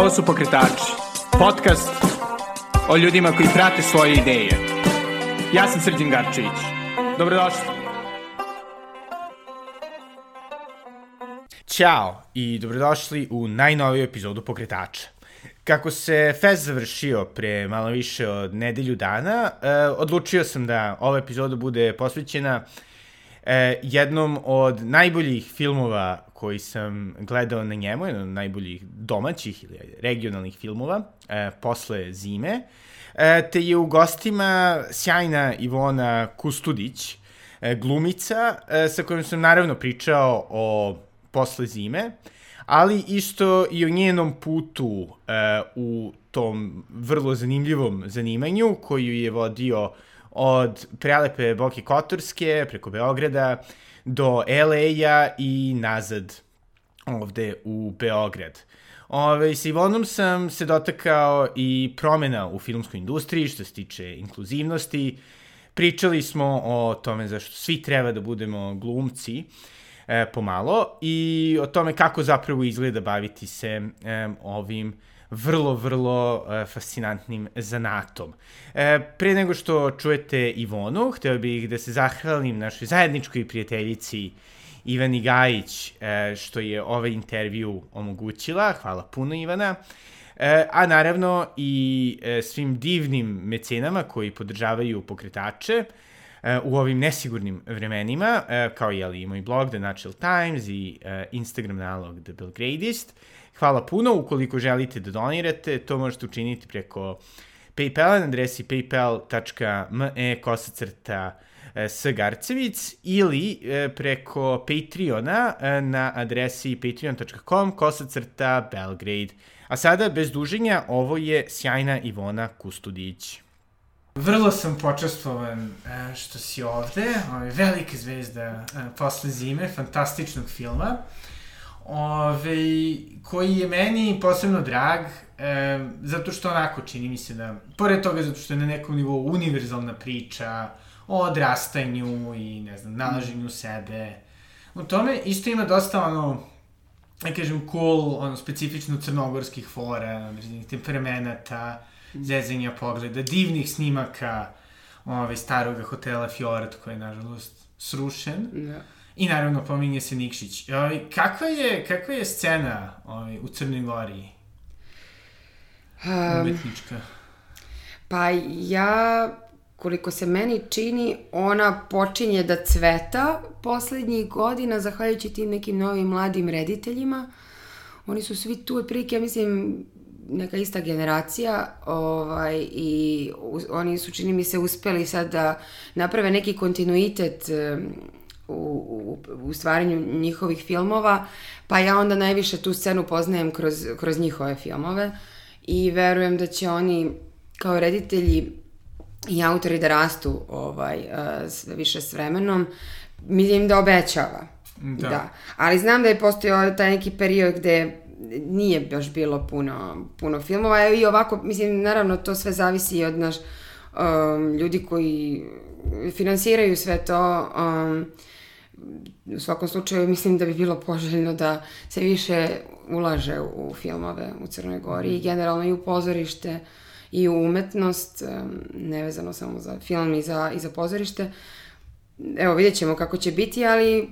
Ovo su Pokretači, podcast o ljudima koji prate svoje ideje. Ja sam Srđan Garčević. Dobrodošli. Ćao i dobrodošli u najnoviju epizodu Pokretača. Kako se fest završio pre malo više od nedelju dana, eh, odlučio sam da ova epizoda bude posvećena eh, jednom od najboljih filmova koji sam gledao na njemu, jedan od najboljih domaćih ili regionalnih filmova, eh, posle zime, eh, te je u gostima sjajna Ivona Kustudić, eh, glumica, eh, sa kojom sam naravno pričao o posle zime, ali isto i o njenom putu uh, u tom vrlo zanimljivom zanimanju koju je vodio od prelepe Boke Kotorske preko Beograda do LA-a i nazad ovde u Beograd. Ove, sa Ivonom sam se dotakao i promena u filmskoj industriji što se tiče inkluzivnosti. Pričali smo o tome zašto svi treba da budemo glumci e, pomalo i o tome kako zapravo izgleda baviti se e, ovim vrlo, vrlo e, fascinantnim zanatom. E, pre nego što čujete Ivonu, hteo bih da se zahvalim našoj zajedničkoj prijateljici Ivani Gajić, e, što je ovaj intervju omogućila. Hvala puno Ivana. A naravno i svim divnim mecenama koji podržavaju pokretače u ovim nesigurnim vremenima, kao je i moj blog The Natural Times i Instagram nalog The Belgradist. Hvala puno, ukoliko želite da donirate, to možete učiniti preko PayPal na adresi paypal.me kosacrta e, s Garcevic ili e, preko Patreona e, na adresi patreon.com kosacrta Belgrade. A sada, bez duženja, ovo je sjajna Ivona Kustudić. Vrlo sam počastvovan što si ovde, velika zvezda posle zime, fantastičnog filma, ove, koji je meni posebno drag, e, zato što onako čini mi se da, pored toga zato što je na nekom nivou univerzalna priča o odrastanju i ne znam, nalaženju sebe, u tome isto ima dosta ono, ja kažem, cool, ono, specifično crnogorskih fora, određenih temperamenata, zezanja pogleda, divnih snimaka ove, starog hotela Fiorat, koji je, nažalost, srušen. Da. I naravno pominje se Nikšić. Ovaj, kakva, je, kakva je scena ovaj, u Crnoj Gori? Um, Umetnička. pa ja, koliko se meni čini, ona počinje da cveta poslednjih godina, zahvaljujući tim nekim novim mladim rediteljima. Oni su svi tu, otprilike, ja mislim, neka ista generacija ovaj, i u, oni su, čini mi se, uspeli sad da naprave neki kontinuitet u, u, u stvaranju njihovih filmova, pa ja onda najviše tu scenu poznajem kroz, kroz njihove filmove i verujem da će oni kao reditelji i autori da rastu ovaj, uh, sve više s vremenom. Mislim da obećava. Da. da. Ali znam da je postojao taj neki period gde nije baš bilo puno, puno filmova i ovako, mislim, naravno to sve zavisi i od naš um, ljudi koji finansiraju sve to. Um, u svakom slučaju mislim da bi bilo poželjno da se više ulaže u filmove u Crnoj Gori i generalno i u pozorište i u umetnost, nevezano samo za film i za, i za pozorište. Evo, vidjet ćemo kako će biti, ali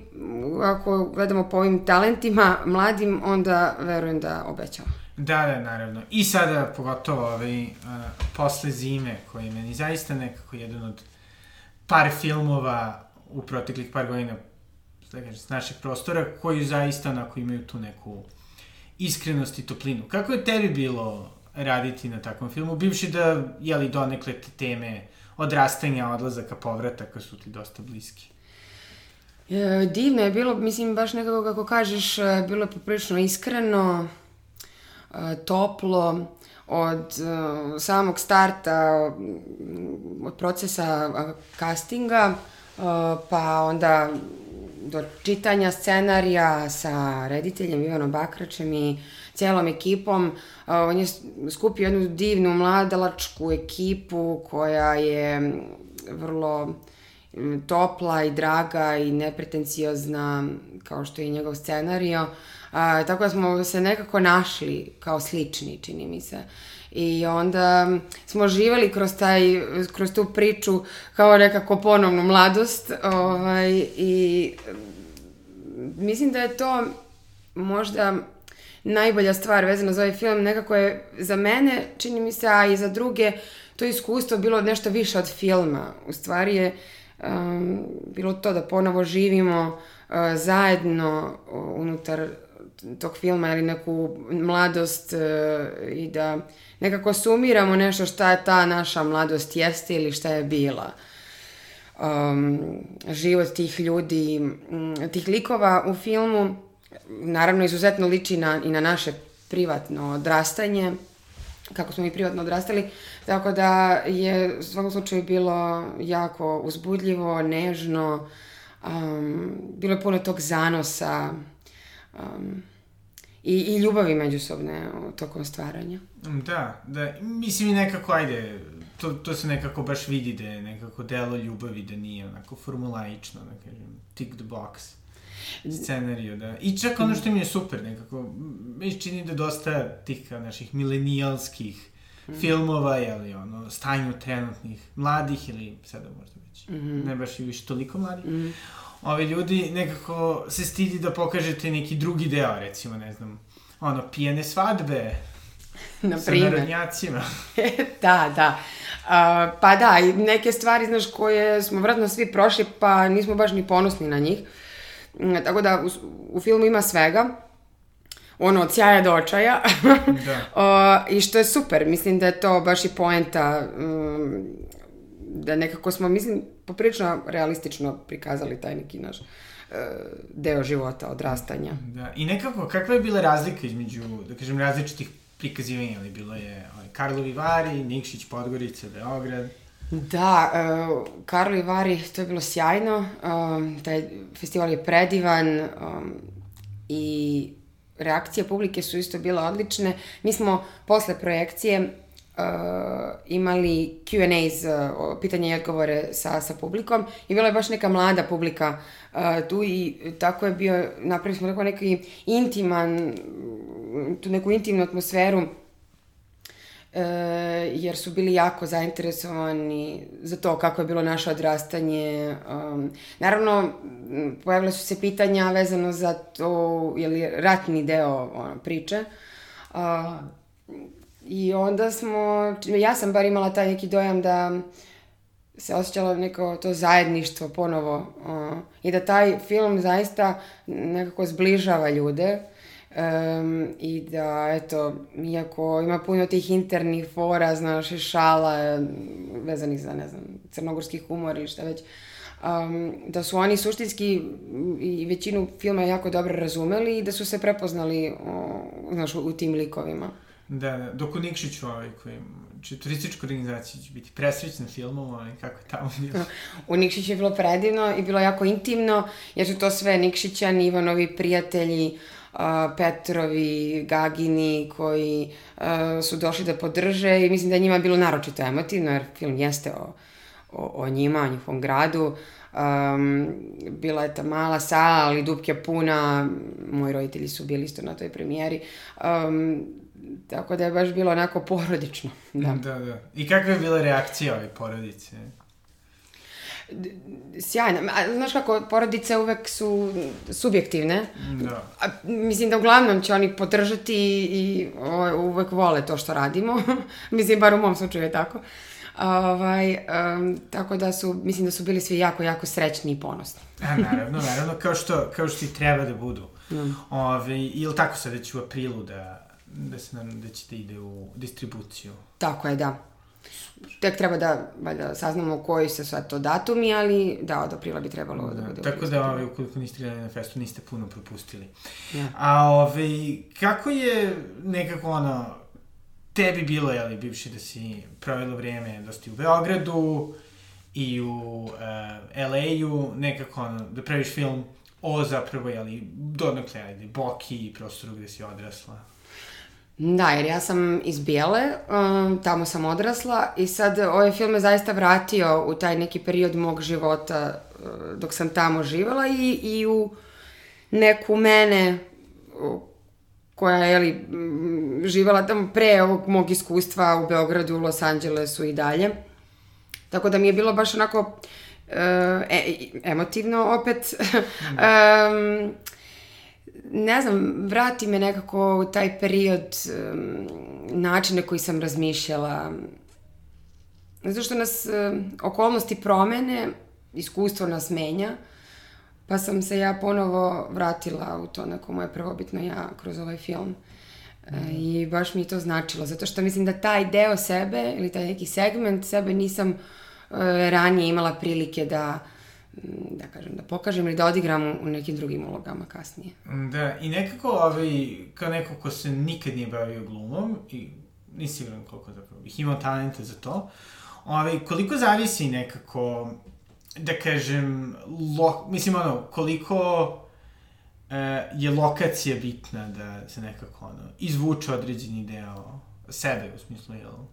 ako gledamo po ovim talentima mladim, onda verujem da obećava. Da, da, naravno. I sada, pogotovo ovaj, uh, posle zime, koji je meni zaista nekako jedan od par filmova u proteklih par godina da kažem, s našeg prostora, koji zaista onako imaju tu neku iskrenost i toplinu. Kako je tebi bilo raditi na takvom filmu, bivši da, jeli, donekle te teme odrastanja, odlazaka, povrataka su ti dosta bliski? E, divno je bilo, mislim, baš nekako kako kažeš, e, bilo je poprilično iskreno, e, toplo, od uh, samog starta, od procesa castinga, pa onda do čitanja scenarija sa rediteljem Ivanom Bakračem i cijelom ekipom. On je skupio jednu divnu mladalačku ekipu koja je vrlo topla i draga i nepretenciozna kao što je i njegov scenario, A, tako da smo se nekako našli kao slični, čini mi se. I onda smo živali kroz, taj, kroz tu priču kao nekako ponovnu mladost. Ovaj, I mislim da je to možda najbolja stvar vezana za ovaj film. Nekako je za mene, čini mi se, a i za druge, to iskustvo bilo nešto više od filma. U stvari je um, bilo to da ponovo živimo uh, zajedno unutar tog filma ili neku mladost uh, i da nekako sumiramo nešto šta je ta naša mladost jeste ili šta je bila. Um, život tih ljudi, um, tih likova u filmu, naravno izuzetno liči na, i na naše privatno odrastanje, kako smo mi privatno odrastali, tako da je u svakom slučaju bilo jako uzbudljivo, nežno, um, bilo je puno tog zanosa um, i, i ljubavi međusobne tokom stvaranja. Da, da, mislim i nekako, ajde, to, to se nekako baš vidi da je nekako delo ljubavi, da nije onako formulaično, da kažem, tick the box scenariju, da. I čak ono što mi je super, nekako, mi čini da dosta tih naših milenijalskih mm. filmova, jeli, ono, stanju trenutnih mladih ili sada možda već, mm -hmm. ne baš i više toliko mladih, mm -hmm. Ovi ljudi nekako se stidi da pokažete neki drugi deo, recimo, ne znam, ono, pijene svadbe, Na primjer. Sa narodnjacima. da, da. Uh, pa da, neke stvari, znaš, koje smo vratno svi prošli, pa nismo baš ni ponosni na njih. Mm, tako da u, u filmu ima svega ono, od sjaja do očaja. da. o, I što je super, mislim da je to baš i poenta, um, da nekako smo, mislim, poprilično realistično prikazali taj neki naš uh, deo života, odrastanja. Da, i nekako, kakva je bila razlika između, da kažem, različitih prikazivanja, ali bilo je ovaj, Karlovi Vari, Nikšić, Podgorica, Beograd. Da, uh, Karlo Vari, to je bilo sjajno, um, taj festival je predivan um, i reakcije publike su isto bile odlične. Mi smo posle projekcije uh, imali Q&A's, uh, pitanje i odgovore sa, sa publikom i bila je baš neka mlada publika uh, tu i tako je bio, napravili smo tako neki intiman, tu neku intimnu atmosferu e, jer su bili jako zainteresovani za to kako je bilo naše odrastanje. Um, naravno, pojavile su se pitanja vezano za to, je li ratni deo ono, priče. Uh, I onda smo, ja sam bar imala taj neki dojam da se osjećalo neko to zajedništvo ponovo uh, i da taj film zaista nekako zbližava ljude Um, I da, eto, iako ima puno tih internih fora, znaš, šala vezanih za, ne znam, crnogorski humor ili šta već, um, da su oni suštinski i većinu filma jako dobro razumeli i da su se prepoznali, o, znaš, u tim likovima. Da, da, dok u Nikšiću, ovaj, koji či turistička organizacija će biti presrećna filmom, ovaj, kako je tamo bilo. U Nikšiću je bilo predivno i bilo jako intimno, jer su to sve Nikšićani, Ivanovi prijatelji, uh, Petrovi, Gagini koji uh, su došli da podrže i mislim da je njima bilo naročito emotivno jer film jeste o, o, o njima, o njihovom gradu. Um, bila je ta mala sala, ali dupke puna, moji roditelji su bili isto na toj premijeri. Um, tako da je baš bilo onako porodično. Da, da. da. I kakva je bila reakcija ove porodice? sjajna. A, znaš kako, porodice uvek su subjektivne. Da. A, mislim da uglavnom će oni podržati i, i o, uvek vole to što radimo. mislim, bar u mom slučaju je tako. Ovaj, um, tako da su, mislim da su bili svi jako, jako srećni i ponosni. A, naravno, naravno, kao što, kao što i treba da budu. Mm. Ove, ili tako sad već u aprilu da, da se nam, da će da ide u distribuciju. Tako je, da. Tek treba da, valjda, saznamo koji se sad to datumi, ali da, od aprila bi trebalo da, da bude. Tako da, ovaj, ukoliko niste gledali na festu, niste puno propustili. Ja. A, ovaj, kako je nekako, ono, tebi bilo, jeli, bivši da si provelo vreme dosta u Beogradu i u uh, eh, LA-u, nekako, ono, da praviš film o zapravo, jeli, donakle, ajde, Boki i prostoru gde si odrasla? Da, jer ja sam iz Bijele, um, tamo sam odrasla i sad ovaj film me zaista vratio u taj neki period mog života uh, dok sam tamo živela i, i u neku mene koja je jeli, m, živala tamo pre ovog mog iskustva u Beogradu, u Los Angelesu i dalje. Tako da mi je bilo baš onako e, emotivno opet. um, ne znam, vrati me nekako u taj period um, načine koji sam razmišljala. Zato što nas um, okolnosti promene, iskustvo nas menja, pa sam se ja ponovo vratila u to neko moje prvobitno ja kroz ovaj film. Mm. E, I baš mi je to značilo, zato što mislim da taj deo sebe ili taj neki segment sebe nisam uh, ranije imala prilike da da kažem, da pokažem ili da odigram u nekim drugim ulogama kasnije. Da, i nekako, ovaj, kao neko ko se nikad nije bavio glumom, i nisi siguran koliko zapravo bih imao talenta za to, ovaj, koliko zavisi nekako, da kažem, lo, mislim, ono, koliko uh, je lokacija bitna da se nekako, ono, izvuče određeni deo sebe, u smislu, jel? Uh,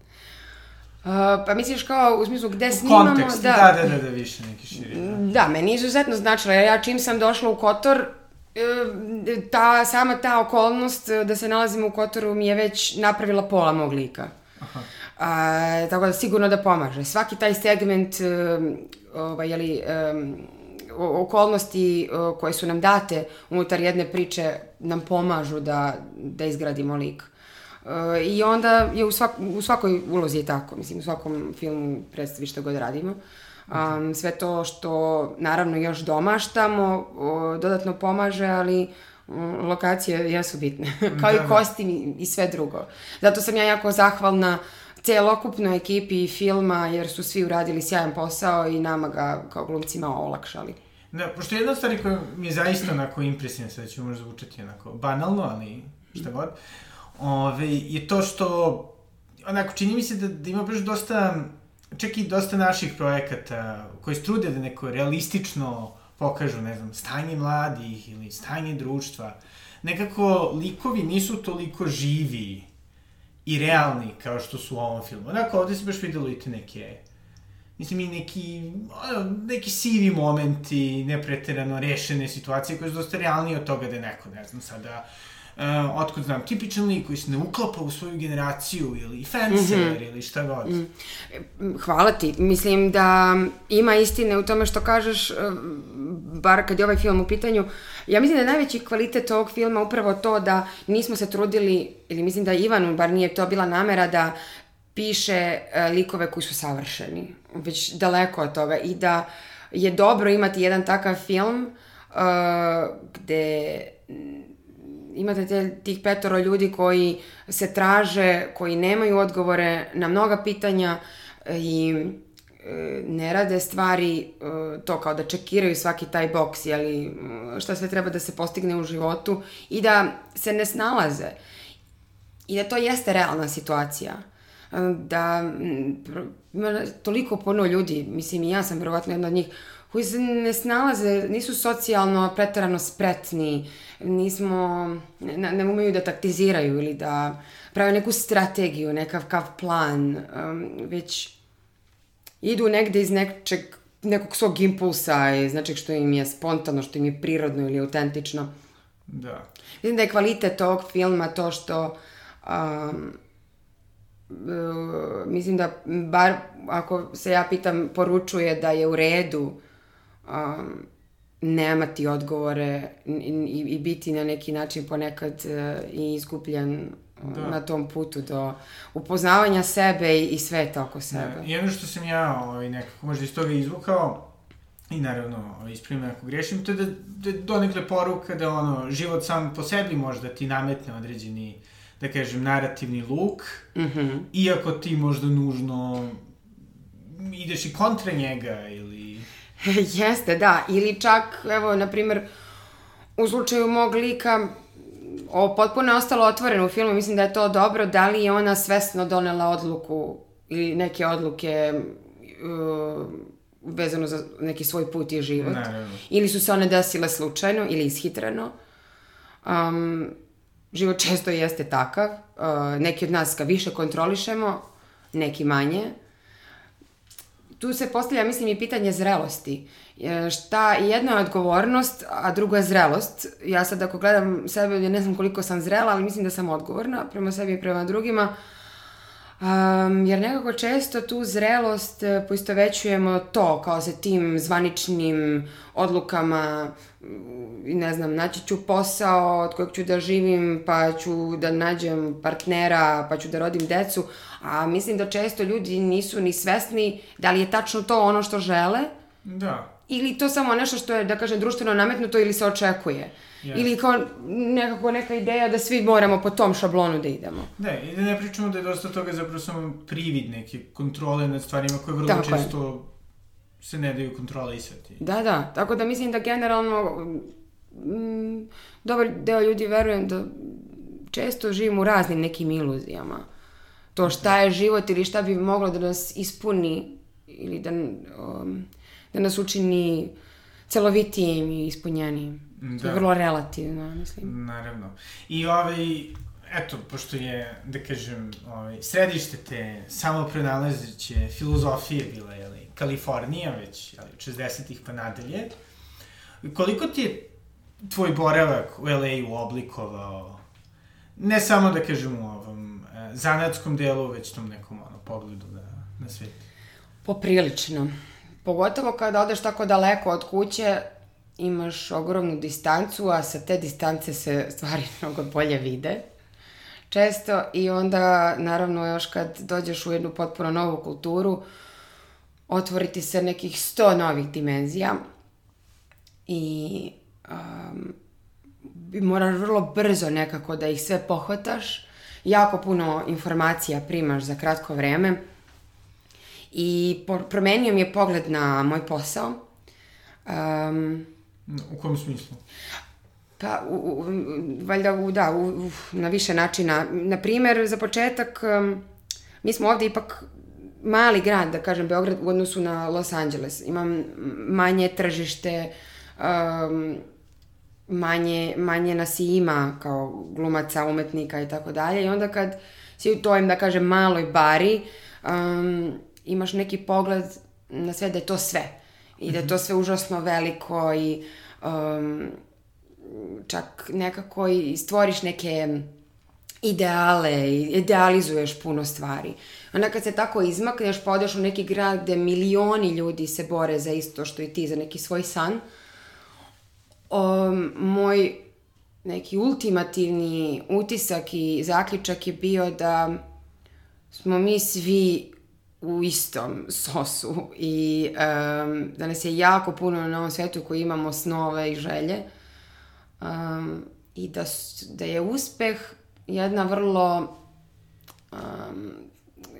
pa misliš kao u smislu gde snimamo... Kontekst, da, da, da, da, više neki širi. Da. da, meni je izuzetno značilo, jer ja čim sam došla u Kotor, e, ta, sama ta okolnost da se nalazimo u Kotoru mi je već napravila pola mog lika. Aha. A, tako da sigurno da pomaže. Svaki taj segment, um, ovaj, jeli, um, okolnosti koje su nam date unutar jedne priče nam pomažu da, da izgradimo lik. I onda je u, svak, u svakoj ulozi je tako, mislim, u svakom filmu, predstavi što god radimo. Um, sve to što, naravno, još domaštamo, o, dodatno pomaže, ali um, lokacije jesu bitne, kao da, i da. i, i sve drugo. Zato sam ja jako zahvalna celokupnoj ekipi filma, jer su svi uradili sjajan posao i nama ga kao glumcima olakšali. Da, pošto jedna stvar koja mi je zaista onako impresivna, sada ću možda zvučati onako banalno, ali šta god, ove, je to što, onako, čini mi se da, da ima baš dosta, čak i dosta naših projekata koji strude da neko realistično pokažu, ne znam, stanje mladih ili stanje društva. Nekako likovi nisu toliko živi i realni kao što su u ovom filmu. Onako, ovde se baš videlo i te neke mislim i neki, neki sivi momenti, nepreterano rešene situacije koje su dosta realnije od toga da neko, ne znam, sada uh, otkud znam, tipičan lik koji se ne uklapa u svoju generaciju ili fencer mm -hmm. ili šta god. Mm. Hvala ti. Mislim da ima istine u tome što kažeš, uh, bar kad je ovaj film u pitanju. Ja mislim da je najveći kvalitet ovog filma upravo to da nismo se trudili, ili mislim da Ivanu, bar nije to bila namera da piše uh, likove koji su savršeni. Već daleko od toga. I da je dobro imati jedan takav film uh, gde imate te, tih petoro ljudi koji se traže, koji nemaju odgovore na mnoga pitanja e, i e, ne rade stvari e, to kao da čekiraju svaki taj boks, jeli šta sve treba da se postigne u životu i da se ne snalaze. I da to jeste realna situacija. Da ima toliko puno ljudi, mislim i ja sam verovatno jedna od njih, koji se ne snalaze, nisu socijalno pretarano spretni, nismo, ne, ne umeju da taktiziraju ili da prave neku strategiju, nekav kav plan, um, već idu negde iz nečeg, nekog svog impulsa, iz nečeg što im je spontano, što im je prirodno ili autentično. Da. Mislim da je kvalitet ovog filma to što um, uh, mislim da bar ako se ja pitam poručuje da je u redu um, nemati odgovore i, i, biti na neki način ponekad uh, i izgubljen da. na tom putu do upoznavanja sebe i, i sveta oko sebe. Da. I ono što sam ja ovaj, nekako možda iz toga izvukao, i naravno ovaj, ispravim ako grešim, to je da, da donekle poruka da ono, život sam po sebi možda ti nametne određeni, da kažem, narativni luk, mm -hmm. iako ti možda nužno ideš i kontra njega ili Jeste, da. Ili čak, evo, na primer, u slučaju mog lika, ovo potpuno je ostalo otvoreno u filmu, mislim da je to dobro, da li je ona svesno donela odluku ili neke odluke uh, vezano za neki svoj put i život. Naravno. Ili su se one desile slučajno ili ishitreno. Um, život često jeste takav. Uh, neki od nas ga više kontrolišemo, neki manje tu se postavlja, mislim, i pitanje zrelosti. E, šta, jedno je odgovornost, a drugo je zrelost. Ja sad ako gledam sebe, ja ne znam koliko sam zrela, ali mislim da sam odgovorna prema sebi i prema drugima. Um, jer nekako često tu zrelost e, poistovećujemo to kao sa tim zvaničnim odlukama ne znam, naći ću posao od kojeg ću da živim, pa ću da nađem partnera, pa ću da rodim decu, a mislim da često ljudi nisu ni svesni da li je tačno to ono što žele. Da. Ili to samo nešto što je, da kažem, društveno nametnuto ili se očekuje. Yes. Ili kao nekako neka ideja da svi moramo po tom šablonu da idemo. Da, i da ne pričamo da je dosta toga zapravo samo privid neke kontrole nad stvarima koje vrlo Tako često je se ne daju kontrolisati. Da, da. Tako da mislim da generalno mm, dobar deo ljudi verujem da često živimo u raznim nekim iluzijama. To šta je život ili šta bi moglo da nas ispuni ili da, um, da nas učini celovitijim i ispunjenijim. Da. To je vrlo relativno, mislim. Naravno. I ovaj, eto, pošto je, da kažem, ovaj, središte te samoprenalazeće filozofije bila, jeli, Kalifornija već, ali 60-ih pa nadalje. Koliko ti je tvoj boravak u LA-u oblikovao, ne samo da kažem u ovom zanatskom delu, već tom nekom ono, pogledu na, na svet? Poprilično. Pogotovo kada odeš tako daleko od kuće, imaš ogromnu distancu, a sa te distance se stvari mnogo bolje vide često i onda naravno još kad dođeš u jednu potpuno novu kulturu, otvoriti se nekih sto novih dimenzija i um, moraš vrlo brzo nekako da ih sve pohvataš. Jako puno informacija primaš za kratko vreme i promenio mi je pogled na moj posao. Um, u kom smislu? Pa, u, u, valjda, u, da, u, na više načina. Na primer, za početak, um, mi smo ovde ipak mali grad, da kažem, Beograd u odnosu na Los Angeles. Imam manje tržište, um, manje, manje nas i ima kao glumaca, umetnika i tako dalje. I onda kad si u tojem, da kažem, maloj bari, um, imaš neki pogled na sve da je to sve. I da je to mhm. sve užasno veliko i um, čak nekako i stvoriš neke ideale, idealizuješ puno stvari. Onda kad se tako izmakneš, pa odeš u neki grad gde milioni ljudi se bore za isto što i ti, za neki svoj san, um, moj neki ultimativni utisak i zaključak je bio da smo mi svi u istom sosu i um, da nas je jako puno na ovom svetu koji imamo snove i želje um, i da, da je uspeh jedna vrlo um,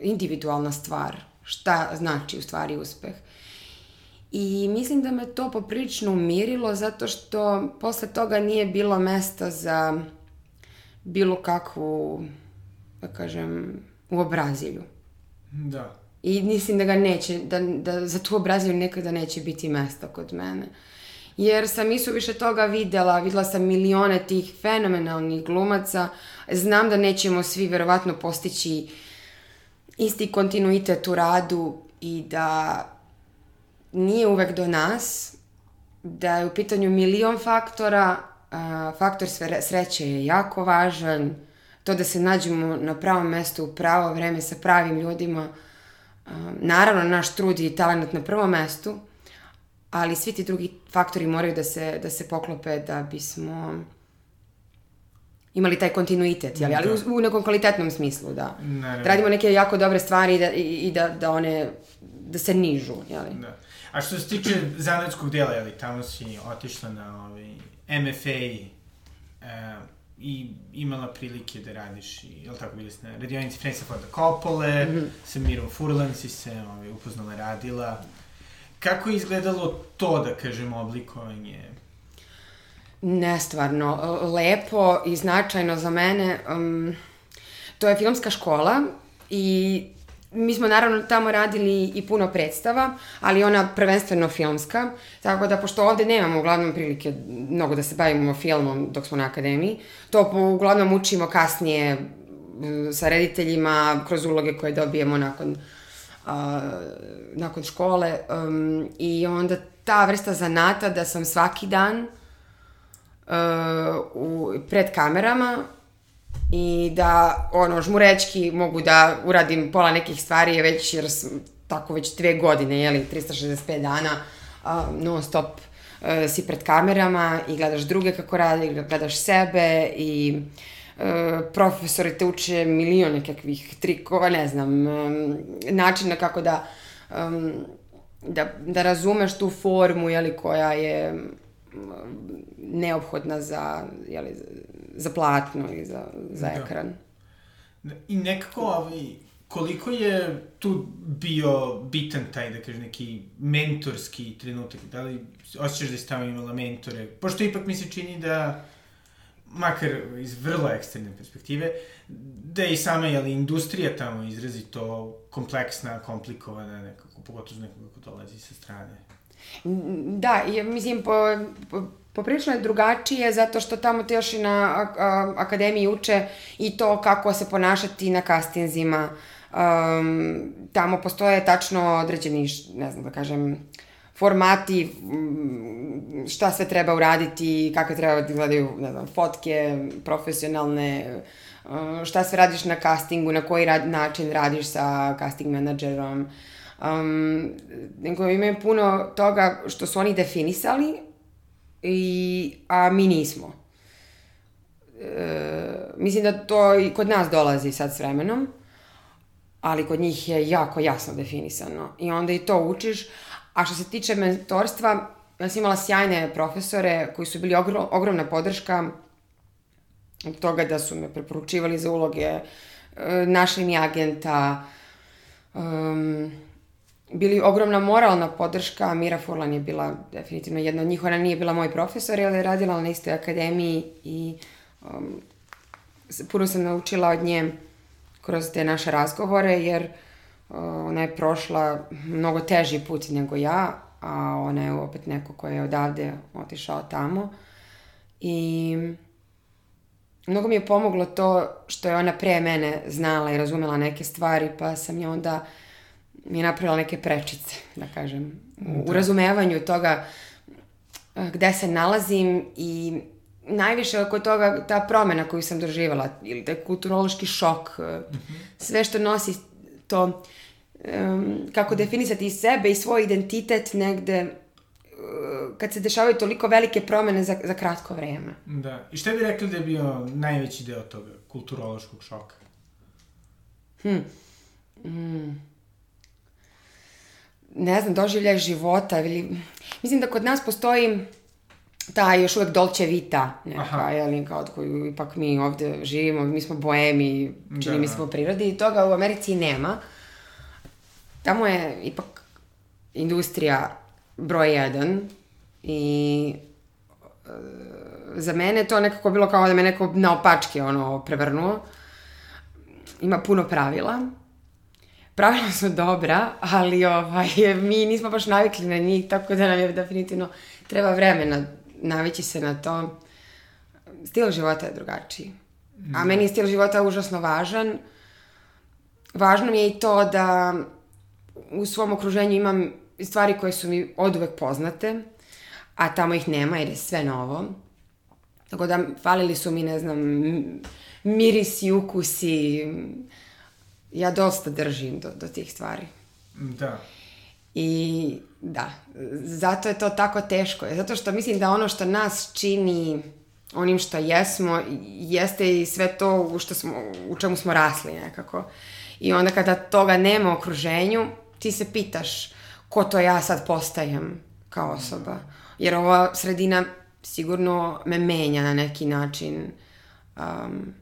individualna stvar, šta znači u stvari uspeh. I mislim da me to poprilično umirilo zato što posle toga nije bilo mesta za bilo kakvu, da kažem, uobrazilju. Da. I mislim da ga neće, da, da za tu obrazilju nekada neće biti mesta kod mene. Jer sam isu više toga videla, videla sam milione tih fenomenalnih glumaca, znam da nećemo svi verovatno postići isti kontinuitet u radu i da nije uvek do nas, da je u pitanju milion faktora, faktor sreće je jako važan, to da se nađemo na pravom mestu u pravo vreme sa pravim ljudima, naravno naš trud i talent na prvom mestu, ali svi ti drugi faktori moraju da se, da se poklope da bismo imali taj kontinuitet, jel? ali u, u nekom kvalitetnom smislu, da. Ne, Da radimo neke jako dobre stvari i da, i, i da, da one, da se nižu, jel? Da. A što se tiče zanetskog dela, jel, tamo si otišla na ovaj, MFA e, i imala prilike da radiš, i, jel tako, bili ste na radionici Francis Forda Kopole, mm -hmm. sa Mirom Furlan si se ovaj, upoznala, radila. Kako je izgledalo to, da kažem, oblikovanje Nestvarno, lepo i značajno za mene. Um, to je filmska škola i mi smo naravno tamo radili i puno predstava, ali ona prvenstveno filmska, tako da pošto ovde nemamo uglavnom prilike mnogo da se bavimo filmom dok smo na akademiji, to uglavnom učimo kasnije sa rediteljima kroz uloge koje dobijemo nakon a, nakon škole um, i onda ta vrsta zanata da sam svaki dan uh, u, pred kamerama i da ono žmurečki mogu da uradim pola nekih stvari već jer sam tako već dve godine, jeli, 365 dana uh, non stop uh, si pred kamerama i gledaš druge kako rade, gledaš sebe i uh, profesori te uče milion nekakvih trikova, ne znam, um, načina kako da um, da, da razumeš tu formu, jeli, koja je neophodna za, jeli, za platno i za, za da. ekran. Da. I nekako, ovaj, koliko je tu bio bitan taj, da kažem, neki mentorski trenutak? Da li osjećaš da si tamo imala mentore? Pošto ipak mi se čini da makar iz vrlo eksterne perspektive, da je i sama jeli, industrija tamo izrazito kompleksna, komplikovana, nekako, pogotovo nekako ko dolazi sa strane. Da, je, mislim, po, po, poprilično je drugačije zato što tamo te još i na a, a, akademiji uče i to kako se ponašati na kastinzima. Um, tamo postoje tačno određeni, ne znam da kažem, formati, šta sve treba uraditi, kakve treba da gledaju, ne znam, fotke profesionalne, šta sve radiš na castingu, na koji rad, način radiš sa casting menadžerom. Um, imaju puno toga što su oni definisali, i, a mi nismo. E, mislim da to i kod nas dolazi sad s vremenom, ali kod njih je jako jasno definisano. I onda i to učiš, A što se tiče mentorstva, ja sam imala sjajne profesore koji su bili ogro, ogromna podrška od toga da su me preporučivali za uloge, e, našli mi agenta, um, bili ogromna moralna podrška, Mira Furlan je bila definitivno jedna od njih, ona nije bila moj profesor, ali je radila na istoj akademiji i um, puno sam naučila od nje kroz te naše razgovore, jer uh, ona je prošla mnogo teži put nego ja, a ona je opet neko ko je odavde otišao tamo. I mnogo mi je pomoglo to što je ona pre mene znala i razumela neke stvari, pa sam je onda mi je napravila neke prečice, da kažem, u, da. u razumevanju toga gde se nalazim i najviše oko toga ta promena koju sam doživala ili taj kulturološki šok, mm -hmm. sve što nosi to um, kako definisati sebe i svoj identitet negde uh, kad se dešavaju toliko velike promene za, za kratko vreme. Da. I šta bi rekli da je bio najveći deo toga kulturološkog šoka? Hm. Mm. Ne znam, doživljaj života ili... Mislim da kod nas postoji ta još uvek dolce vita neka, jeli, kao od koju ipak mi ovde živimo, mi smo boemi, čini da, mi smo prirodi i toga u Americi nema. Tamo je ipak industrija broj jedan i e, za mene to nekako bilo kao da me neko na opačke ono prevrnuo. Ima puno pravila. Pravila su dobra, ali ovaj, mi nismo baš navikli na njih, tako da nam je definitivno treba vremena navići se na to. Stil života je drugačiji. A meni je stil života užasno važan. Važno mi je i to da u svom okruženju imam stvari koje su mi od uvek poznate, a tamo ih nema jer je sve novo. Tako da falili su mi, ne znam, mirisi, ukusi. Ja dosta držim do, do tih stvari. Da. I da, zato je to tako teško. Zato što mislim da ono što nas čini onim što jesmo, jeste i sve to u, što smo, u čemu smo rasli nekako. I onda kada toga nema u okruženju, ti se pitaš ko to ja sad postajem kao osoba. Jer ova sredina sigurno me menja na neki način. Um,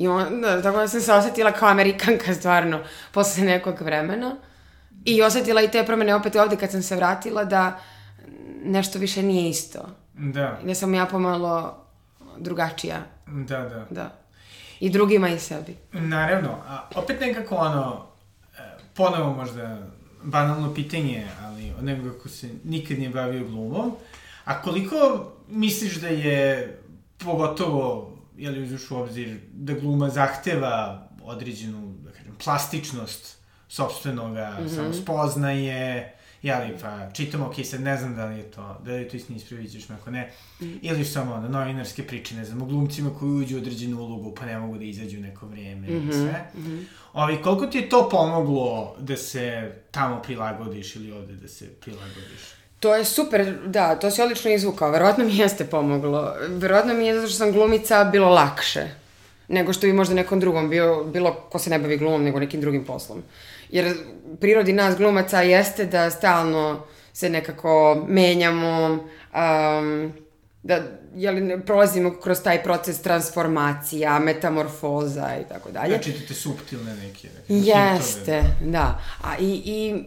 I on, da, tako da sam se osetila kao amerikanka stvarno posle nekog vremena. I osetila i te promene opet ovde kad sam se vratila da nešto više nije isto. Da. I da sam ja pomalo drugačija. Da, da. Da. I drugima i sebi. Naravno. A opet nekako ono, ponovo možda banalno pitanje, ali od nekoga ko se nikad nije bavio glumom, a koliko misliš da je pogotovo, je li uzviš u obzir, da gluma zahteva određenu, da kažem, plastičnost sobstvenog mm -hmm. samospoznaje, jeli, pa čitam, ok, sad ne znam da li je to, da li je to istina ispravićeš me ako ne, mm. ili samo ono, novinarske priče, ne znam, o glumcima koji uđu u određenu ulogu, pa ne mogu da izađu u neko vrijeme mm -hmm. i mhm, sve. Mm -hmm. Ovi, koliko ti je to pomoglo da se tamo prilagodiš ili ovde da se prilagodiš? To je super, da, to si odlično izvukao. Verovatno mi jeste pomoglo. Verovatno mi je zato što sam glumica bilo lakše nego što bi možda nekom drugom bio, bilo ko se ne bavi glumom, nego nekim drugim poslom. Jer prirodi nas glumaca jeste da stalno se nekako menjamo, um, da jeli, prolazimo kroz taj proces transformacija, metamorfoza i tako dalje. Znači te suptilne neke. neke Jeste, da. A i, i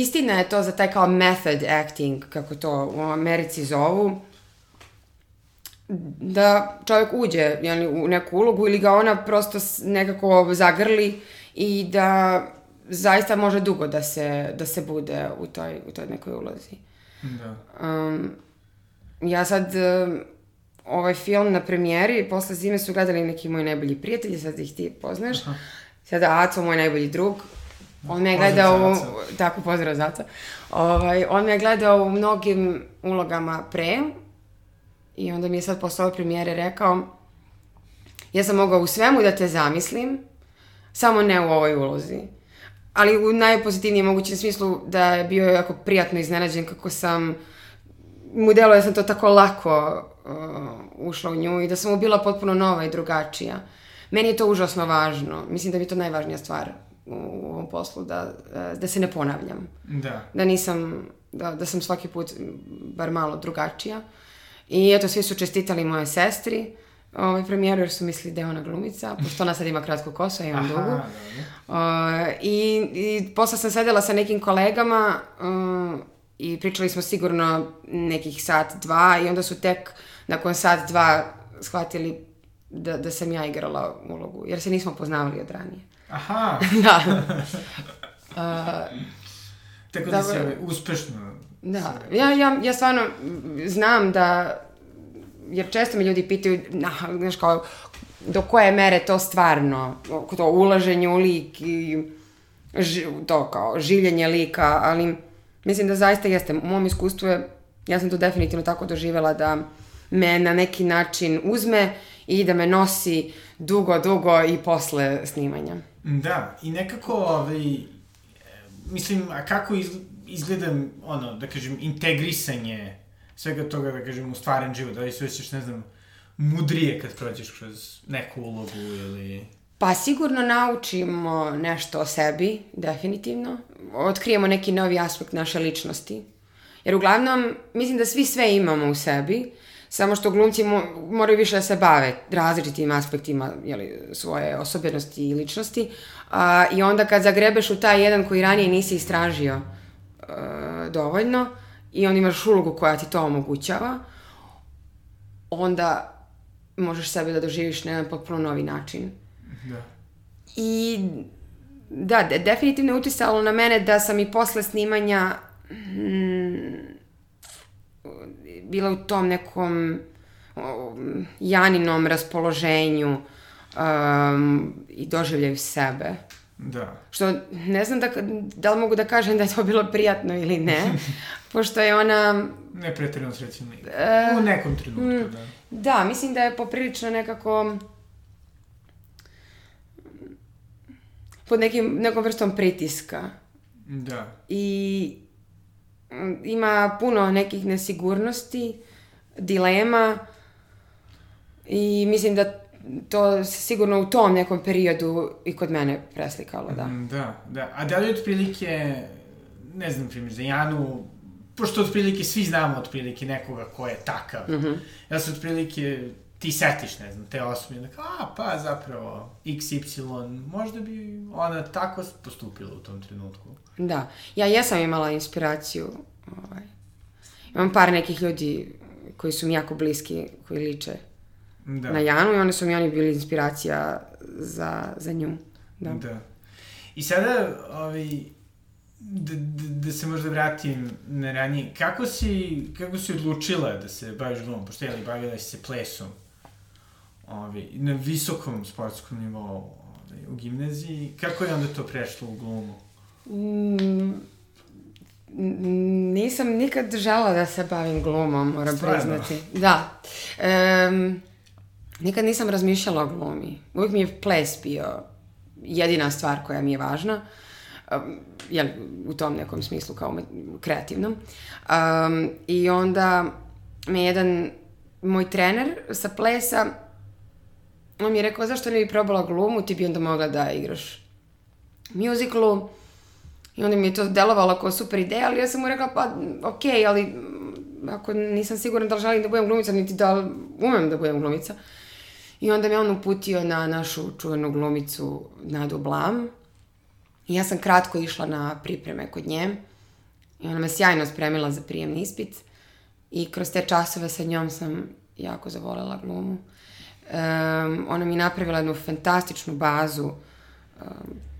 istina je to za taj kao method acting, kako to u Americi zovu, da čovjek uđe jeli, u neku ulogu ili ga ona prosto nekako zagrli i da zaista može dugo da se, da se bude u toj, u toj nekoj ulozi. Da. Um, ja sad ovaj film na premijeri, posle zime su gledali neki moji najbolji prijatelji, sad ih ti poznaš. Aha. Sada Aco, moj najbolji drug, on me je gledao, tako pozdrav za Aco, ovaj, on me je gledao u mnogim ulogama pre, I onda mi je sad posle ove premijere rekao, ja sam mogao u svemu da te zamislim, samo ne u ovoj ulozi. Ali u najpozitivnijem mogućem smislu da je bio jako prijatno iznenađen kako sam, mu delo da sam to tako lako uh, ušla u nju i da sam mu bila potpuno nova i drugačija. Meni je to užasno važno. Mislim da mi je to najvažnija stvar u, u ovom poslu, da, da se ne ponavljam. Da. Da nisam, da, da sam svaki put bar malo drugačija. Uh, I eto, svi su čestitali moje sestri ovaj, premijeru jer su mislili da je ona glumica, pošto ona sad ima kratko kosu, a imam Aha, dugu. Uh, i, I posle sam sedela sa nekim kolegama uh, i pričali smo sigurno nekih sat, dva i onda su tek nakon sat, dva shvatili da, da sam ja igrala ulogu, jer se nismo poznavali od ranije. Aha! da. Uh, Tako da, da se uspešno Da, ja, ja, ja stvarno znam da, jer često me ljudi pitaju, na, znaš kao, do koje mere to stvarno, to ulaženje u lik i ži, to kao življenje lika, ali mislim da zaista jeste, u mom iskustvu je, ja sam to definitivno tako doživela da me na neki način uzme i da me nosi dugo, dugo i posle snimanja. Da, i nekako, ovaj, mislim, a kako izgleda, ono, da kažem, integrisanje svega toga, da kažem, u stvaran život, da li se osjećaš, ne znam, mudrije kad prođeš kroz neku ulogu ili... Pa sigurno naučimo nešto o sebi, definitivno. Otkrijemo neki novi aspekt naše ličnosti. Jer uglavnom, mislim da svi sve imamo u sebi, samo što glumci mo moraju više da se bave različitim aspektima jeli, svoje osobenosti i ličnosti. A, I onda kad zagrebeš u taj jedan koji ranije nisi istražio, uh, dovoljno i onda imaš ulogu koja ti to omogućava, onda možeš sebe da doživiš na jedan potpuno novi način. Da. I da, de, definitivno je utisalo na mene da sam i posle snimanja mm, bila u tom nekom um, janinom raspoloženju um, i doživljaju sebe. Da. Što ne znam da, da li mogu da kažem da je to bilo prijatno ili ne, pošto je ona... Ne pretredno srećna uh, U nekom trenutku, mm, da. Da, mislim da je poprilično nekako... pod nekim, nekom vrstom pritiska. Da. I mm, ima puno nekih nesigurnosti, dilema i mislim da to se sigurno u tom nekom periodu i kod mene preslikalo, da. Mm, da, da. A da li otprilike, ne znam, primjer, za Janu, pošto otprilike svi znamo otprilike nekoga ko je takav, mm -hmm. ja se otprilike ti setiš, ne znam, te osobe, da kao, a, pa zapravo, XY, možda bi ona tako postupila u tom trenutku. Da, ja jesam imala inspiraciju, ovaj, imam par nekih ljudi koji su mi jako bliski, koji liče da. na Janu i onda su mi oni bili inspiracija za, za nju. Da. da. I sada, ovaj, da, da, da se možda vratim na ranije, kako si, kako si odlučila da se baviš glumom, pošto je li bavila si se plesom ovaj, na visokom sportskom nivou? ovaj, u gimnaziji. Kako je onda to prešlo u glumu? Mm, nisam nikad žela da se bavim glumom, moram Stvarno? priznati. Da. Um, nikad nisam razmišljala o glumi. Uvijek mi je ples bio jedina stvar koja mi je važna. Um, jel, u tom nekom smislu kao kreativnom. Um, I onda me jedan moj trener sa plesa on mi je rekao zašto ne bi probala glumu, ti bi onda mogla da igraš muziklu. I onda mi je to delovalo kao super ideja, ali ja sam mu rekla, pa ok, ali mm, ako nisam sigurna da li želim da budem glumica, niti da li umem da budem glumica. I onda me on uputio na našu čuvenu glumicu Nadu Blam. I ja sam kratko išla na pripreme kod nje. I ona me sjajno spremila za prijemni ispit. I kroz te časove sa njom sam jako zavolela glumu. Um, ona mi je napravila jednu fantastičnu bazu um,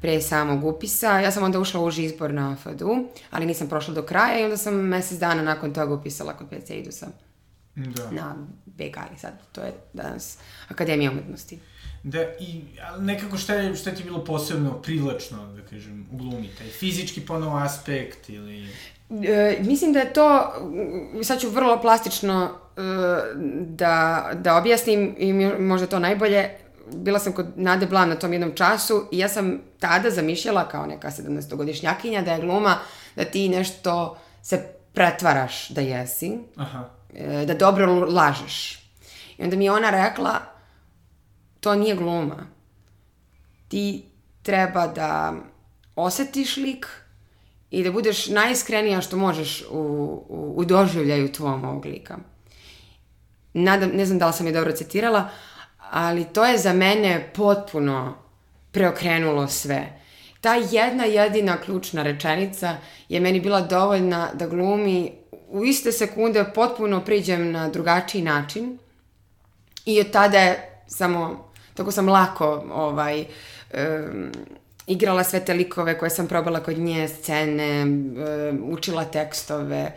pre samog upisa. Ja sam onda ušla u uži izbor na FADU, ali nisam prošla do kraja i onda sam mesec dana nakon toga upisala kod PC Idusa Da. na BK, ali sad to je danas Akademija umetnosti. Da, i ali nekako šta je, šta ti je bilo posebno privlačno, da kažem, u glumi? Taj fizički ponovo aspekt ili... E, mislim da je to, sad ću vrlo plastično e, da, da objasnim i možda to najbolje. Bila sam kod Nade Blam na tom jednom času i ja sam tada zamišljala kao neka 17-godišnjakinja da je gluma da ti nešto se pretvaraš da jesi, Aha. e, da dobro lažeš. I onda mi je ona rekla, to nije gluma. Ti treba da osetiš lik i da budeš najiskrenija što možeš u, u, u doživljaju tvom ovog lika. Nadam, ne znam da li sam je dobro citirala, ali to je za mene potpuno preokrenulo sve. Ta jedna jedina ključna rečenica je meni bila dovoljna da glumi u iste sekunde potpuno priđem na drugačiji način i od tada je samo, tako sam lako ovaj, um, igrala sve te likove koje sam probala kod nje, scene, um, učila tekstove,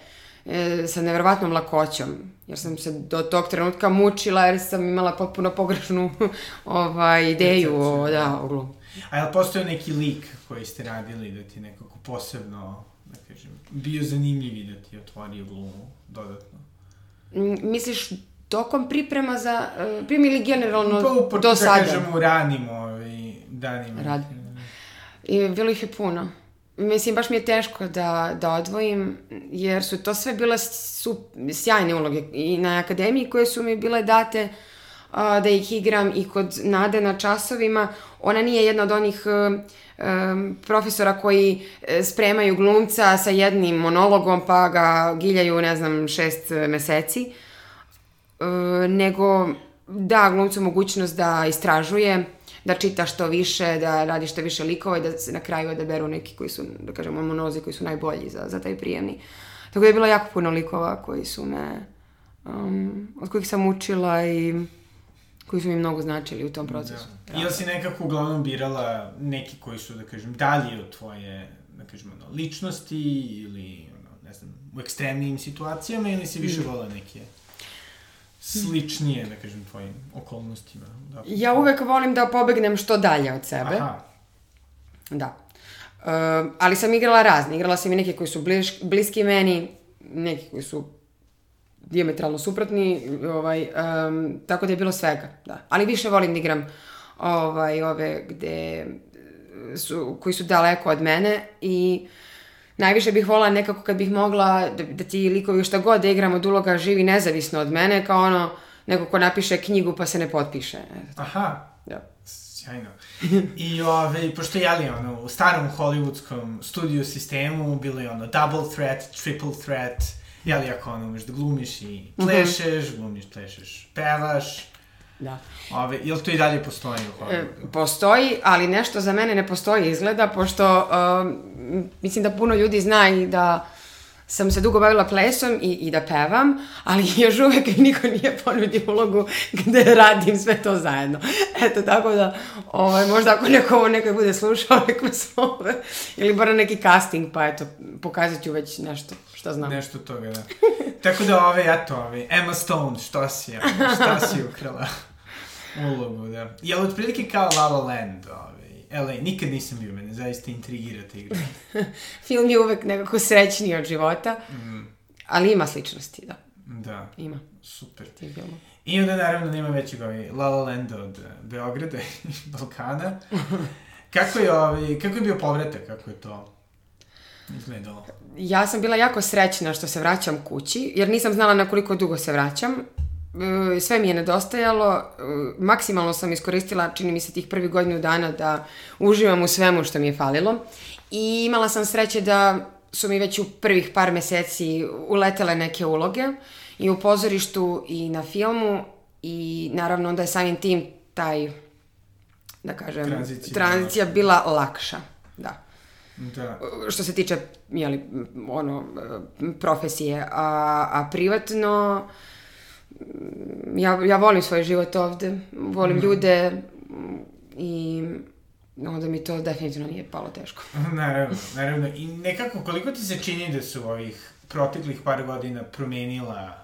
e, sa nevjerovatnom lakoćom, jer sam se do tog trenutka mučila jer sam imala potpuno pogrešnu ovaj, ideju o, da, o glumi. A je li postoje neki lik koji ste radili da ti nekako posebno, da kažem, bio zanimljiv i da ti otvorio glumu dodatno? Misliš tokom priprema za prim ili generalno Pa, do da sada? kažem, u ranim ovaj, danima. Rad. I bilo ih je puno. Mislim, baš mi je teško da, da odvojim, jer su to sve bile su, sjajne uloge i na akademiji koje su mi bile date a, da ih igram i kod Nade na časovima. Ona nije jedna od onih um, um, profesora koji e, spremaju glumca sa jednim monologom pa ga giljaju, ne znam, šest e, meseci. E, nego da glumcu mogućnost da istražuje, da čita što više, da radi što više likova i da se na kraju odaberu neki koji su, da kažemo, monolozi koji su najbolji za, za taj prijemni. Tako da je bilo jako puno likova koji su me, um, od kojih sam učila i koji su mi mnogo značili u tom procesu. Da. Ili si nekako uglavnom birala neki koji su, da kažem, dalji od tvoje, da kažem, ono, ličnosti ili, ono, ne znam, u ekstremnijim situacijama ili si Mm. više volila neke sličnije, da kažem, tvojim okolnostima? Da. Ja uvek volim da pobegnem što dalje od sebe. Aha, Da. Uh, ali sam igrala razne. Igrala sam i neke koji su bliš, bliski meni, neki koji su diametralno suprotni, ovaj, um, tako da je bilo svega, da. Ali više volim da igram ovaj, ove gde su, koji su daleko od mene i najviše bih volila nekako kad bih mogla da, da ti likovi šta god da igram od uloga živi nezavisno od mene, kao ono neko ko napiše knjigu pa se ne potpiše. Aha, da. sjajno. I ove, pošto je li ono, u starom hollywoodskom studio sistemu bilo je ono double threat, triple threat, jeli ako ono umeš da glumiš i plešeš, glumiš, plešeš, pevaš, da. ove, jel to i dalje postoji u E, Hollywoodu? postoji, ali nešto za mene ne postoji izgleda, pošto um, mislim da puno ljudi zna i da sam se dugo bavila plesom i, i da pevam, ali još uvek niko nije ponudio ulogu gde radim sve to zajedno. Eto, tako da, ovaj, možda ako neko ovo nekoj bude slušao, neko zove, ili bar neki casting, pa eto, pokazat ću već nešto što znam. Nešto toga, da. Tako da, ove, eto, ove, Emma Stone, što si, ono, šta si ukrala ulogu, da. Jel otprilike kao La La Land, ove, LA, nikad nisam bio, mene zaista intrigira ta igra. Film je uvek nekako srećniji od života, Mm, ali ima sličnosti, da, da, ima super. tim filmom. I onda naravno nema većeg ovaj La La Landa od eh, Beograda i Balkana. Kako je, ovaj, kako je bio povratak, kako je to izgledalo? Ja sam bila jako srećna što se vraćam kući, jer nisam znala na koliko dugo se vraćam. E, Sve mi je nedostajalo, e, maksimalno sam iskoristila, čini mi se, tih prvih godinu dana da uživam u svemu što mi je falilo. I imala sam sreće da su mi već u prvih par meseci uletele neke uloge i u pozorištu i na filmu i naravno onda je samim tim taj, da kažem, Tranzicija. tranzicija bila lakša. Da Da. što se tiče jeli, ono, profesije, a, a privatno m, ja, ja volim svoj život ovde, volim ljude m, i onda mi to definitivno nije palo teško. Naravno, naravno. I nekako, koliko ti se čini da su ovih proteklih par godina promenila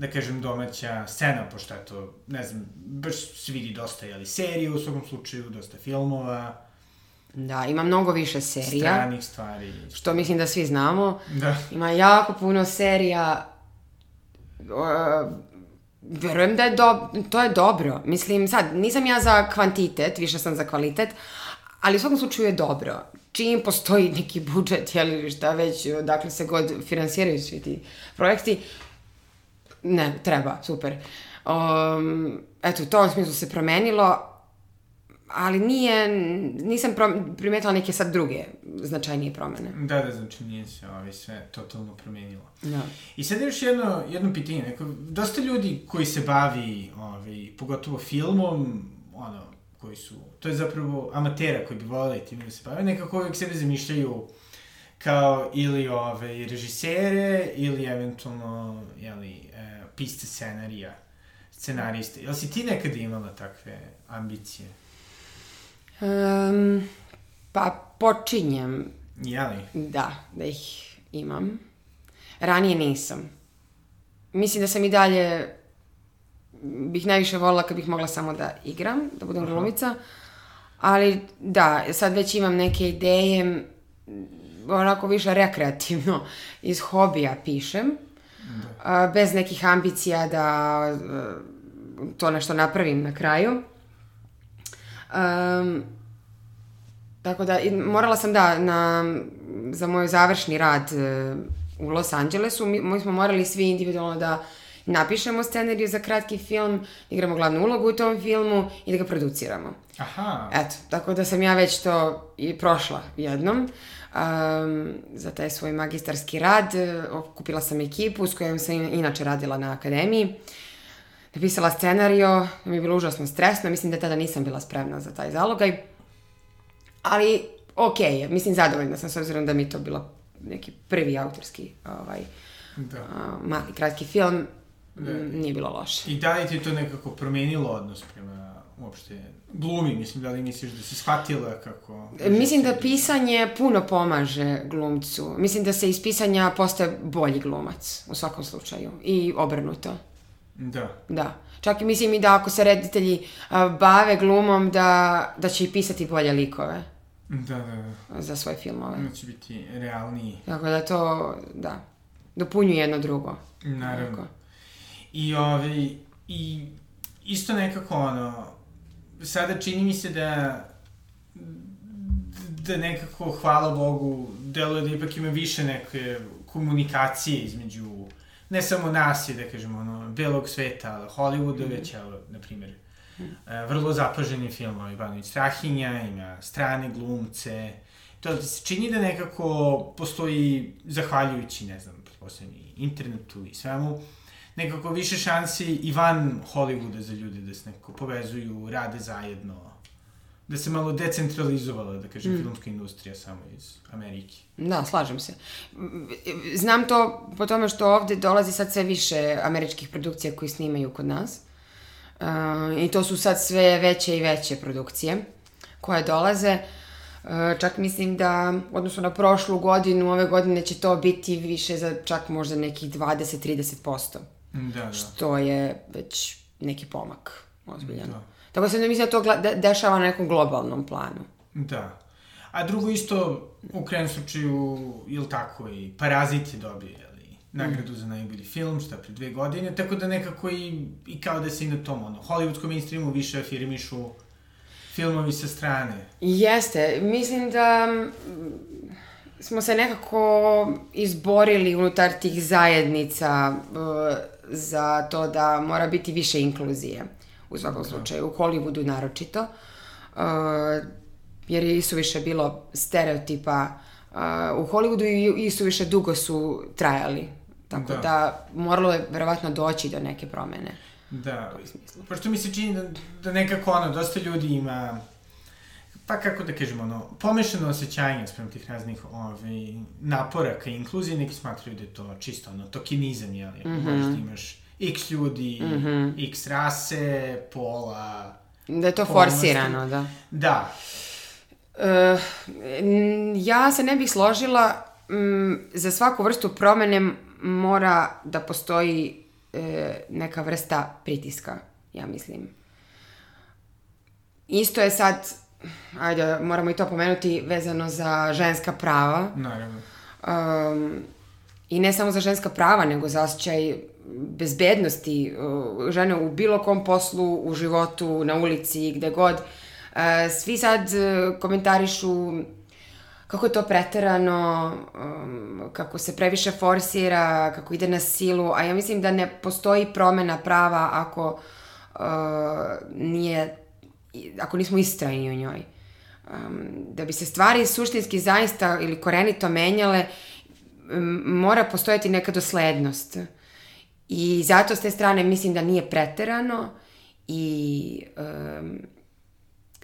da kažem, domaća scena, pošto je to, ne znam, baš se vidi dosta, jeli, serije u svakom slučaju, dosta filmova, Da, ima mnogo više serija, stranih stvari. što mislim da svi znamo. Da. Ima jako puno serija. Uh, verujem da je do, to je dobro. Mislim, sad, nisam ja za kvantitet, više sam za kvalitet, ali u svakom slučaju je dobro. Čim postoji neki budžet, jel, šta već, dakle se god finansiraju svi ti projekti, ne, treba, super. Um, eto, to u smislu se promenilo, ali nije, nisam primetila neke sad druge značajnije promene. Da, da, znači nije se ovaj, sve totalno promenilo. Da. I sad još jedno, jedno pitanje, neko, dosta ljudi koji se bavi, ovaj, pogotovo filmom, ono, koji su, to je zapravo amatera koji bi voleli time da se bave, nekako uvijek sebe zamišljaju kao ili ove, režisere ili eventualno jeli, e, pisce scenarija, scenariste. Jel si ti nekada imala takve ambicije? Um, pa počinjem, Jeli? da, da ih imam. Ranije nisam. Mislim da sam i dalje bih najviše volila kad bih mogla samo da igram, da budem glumica. Ali da, sad već imam neke ideje, onako više rekreativno, iz hobija pišem. A, bez nekih ambicija da e, to nešto napravim na kraju. Um, tako da, morala sam da, na, za moj završni rad e, u Los Angelesu, mi, mi smo morali svi individualno da napišemo scenariju za kratki film, igramo glavnu ulogu u tom filmu i da ga produciramo. Aha, Eto, tako da sam ja već to i prošla jednom. Um, za taj svoj magistarski rad e, okupila sam ekipu s kojom sam inače radila na akademiji. Napisala scenario, mi je bilo užasno stresno, mislim da tada nisam bila spremna za taj zalogaj. Ali, je, mislim zadovoljna sam s obzirom da mi to bilo neki prvi autorski ovaj, da. a, mali kratki film, m, nije bilo loše. I da li ti to nekako promenilo odnos prema uopšte glumi? Mislim, da li misliš da si shvatila kako... E, Mislim da pisanje puno pomaže glumcu. Mislim da se iz pisanja postaje bolji glumac, u svakom slučaju. I obrnuto, Da. da. Čak i mislim i da ako se reditelji bave glumom, da, da će i pisati bolje likove Da, da, da. za svoje filmove. Onda će biti realniji. Tako da to, da, dopunjuje jedno drugo. Naravno. Tako. I, ovi, I isto nekako, ono, sada čini mi se da da nekako, hvala Bogu, deluje da ipak ima više neke komunikacije između ne samo nas je, da kažemo, ono, belog sveta, ali Hollywooda, mm. već, na primjer, mm. vrlo zapaženi film, ovaj Ivanović Strahinja, ima strane glumce, to ti se čini da nekako postoji, zahvaljujući, ne znam, pretpostavljam i internetu i svemu, nekako više šansi i van Hollywooda za ljude da se nekako povezuju, rade zajedno, da se malo decentralizovala, da kažem, mm. filmska industrija samo iz Amerike. Da, slažem se. Znam to po tome što ovde dolazi sad sve više američkih produkcija koji snimaju kod nas. Uh, I to su sad sve veće i veće produkcije koje dolaze. Uh, čak mislim da, u odnosu na prošlu godinu, ove godine će to biti više za čak možda nekih 20-30%. Da, da. Što je već neki pomak ozbiljan. Da. Tako da se ne mislim da to dešava na nekom globalnom planu. Da. A drugo isto, u krenom slučaju, ili tako, i Parazit je dobio, jeli, nagradu mm. za najbolji film, šta pre dve godine, tako da nekako i, i kao da se i na tom, ono, hollywoodskom mainstreamu više afirmišu filmovi sa strane. Jeste, mislim da smo se nekako izborili unutar tih zajednica uh, za to da mora biti više inkluzije u svakom da. slučaju, u Hollywoodu naročito. Uh, jer je isu više bilo stereotipa uh, u Hollywoodu i isu više dugo su trajali. Tako da, da moralo je verovatno doći do neke promene. Da, pošto mi se čini da, da nekako ono, dosta ljudi ima pa kako da kažemo, ono, pomešano osjećanje sprem tih raznih ovaj, napora ka inkluziji, neki smatraju da je to čisto, ono, tokenizam, jel? Mm -hmm. Možda imaš x ljudi, mm -hmm. x rase, pola... Da je to forsirano, da. Da. Uh, ja se ne bih složila, m, za svaku vrstu promene mora da postoji e, neka vrsta pritiska, ja mislim. Isto je sad ajde, moramo i to pomenuti, vezano za ženska prava. Naravno. Um, I ne samo za ženska prava, nego za osjećaj bezbednosti uh, žene u bilo kom poslu, u životu, na ulici, gde god. Uh, svi sad uh, komentarišu kako je to preterano, um, kako se previše forsira, kako ide na silu, a ja mislim da ne postoji promena prava ako uh, nije ako nismo istrajni u njoj. Um, da bi se stvari suštinski zaista ili korenito menjale, mora postojati neka doslednost. I zato s te strane mislim da nije preterano i um,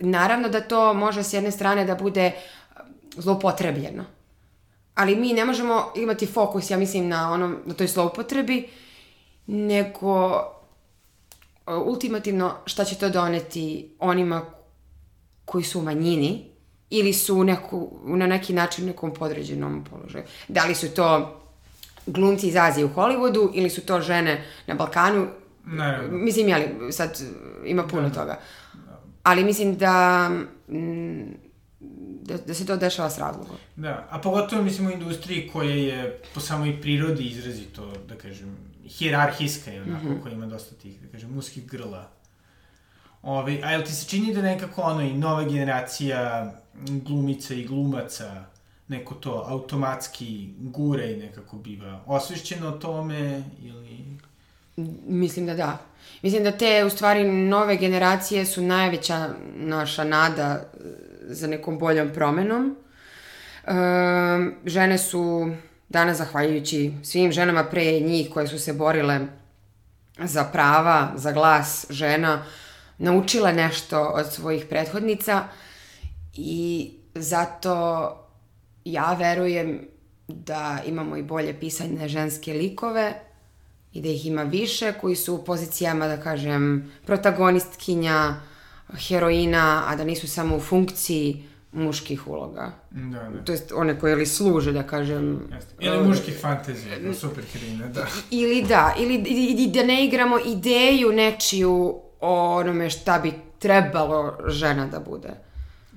naravno da to može s jedne strane da bude zloupotrebljeno. Ali mi ne možemo imati fokus, ja mislim, na, onom, na toj zloupotrebi, nego ultimativno šta će to doneti onima koji su u manjini ili su neku, na neki način u nekom podređenom položaju. Da li su to glumci iz Azije u Hollywoodu ili su to žene na Balkanu. Ne. Mislim, jeli, sad ima puno da, toga. Ali mislim da, mm, da, da se to dešava s razlogom. Da, a pogotovo mislim u industriji koja je po samoj prirodi izrazito, da kažem, hirarhijska je onako, mm -hmm. koja ima dosta tih, da kažem, muskih grla. Ove, a jel ti se čini da nekako ono i nova generacija glumica i glumaca neko to automatski gure i nekako biva osvešćeno o tome ili... Mislim da da. Mislim da te, u stvari, nove generacije su najveća naša nada za nekom boljom promenom. E, žene su danas zahvaljujući svim ženama pre njih koje su se borile za prava, za glas žena, naučile nešto od svojih prethodnica i zato ja verujem da imamo i bolje pisanje ženske likove i da ih ima više koji su u pozicijama, da kažem, protagonistkinja, heroina, a da nisu samo u funkciji muških uloga. Da, da. To jest one koje li služe, da kažem... Jeste. Ili uh, muških fantazija, da super herine, da. Ili da, ili, ili da ne igramo ideju nečiju o onome šta bi trebalo žena da bude.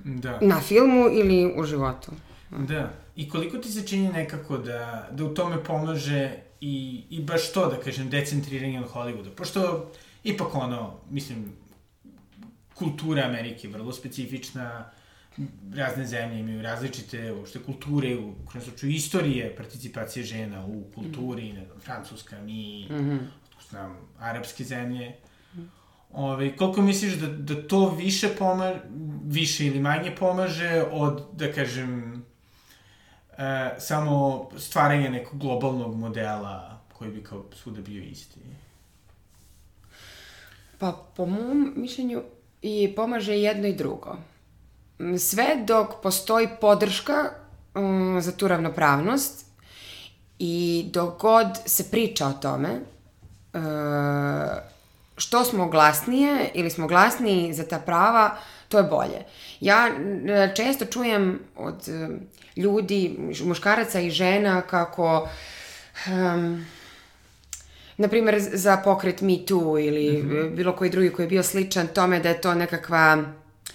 Da. Na filmu ili u životu. Da. I koliko ti se čini nekako da, da u tome pomaže i, i baš to, da kažem, decentriranje od Hollywooda? Pošto, ipak ono, mislim, kultura Amerike je vrlo specifična, razne zemlje imaju različite uopšte kulture, u kojem slučaju istorije participacije žena u kulturi, mm. ne znam, Francuska, mi, mm -hmm. znam, arapske zemlje. Ove, koliko misliš da, da to više pomaže, više ili manje pomaže od, da kažem, e, samo stvaranje nekog globalnog modela koji bi kao svuda bio isti? Pa, po mom mišljenju, i pomaže jedno i drugo sve dok postoji podrška um, za tu ravnopravnost i dok god se priča o tome, uh, što smo glasnije ili smo glasniji za ta prava, to je bolje. Ja često čujem od ljudi, muškaraca i žena kako um, na primjer za pokret Me Too ili mm -hmm. bilo koji drugi koji je bio sličan tome da je to nekakva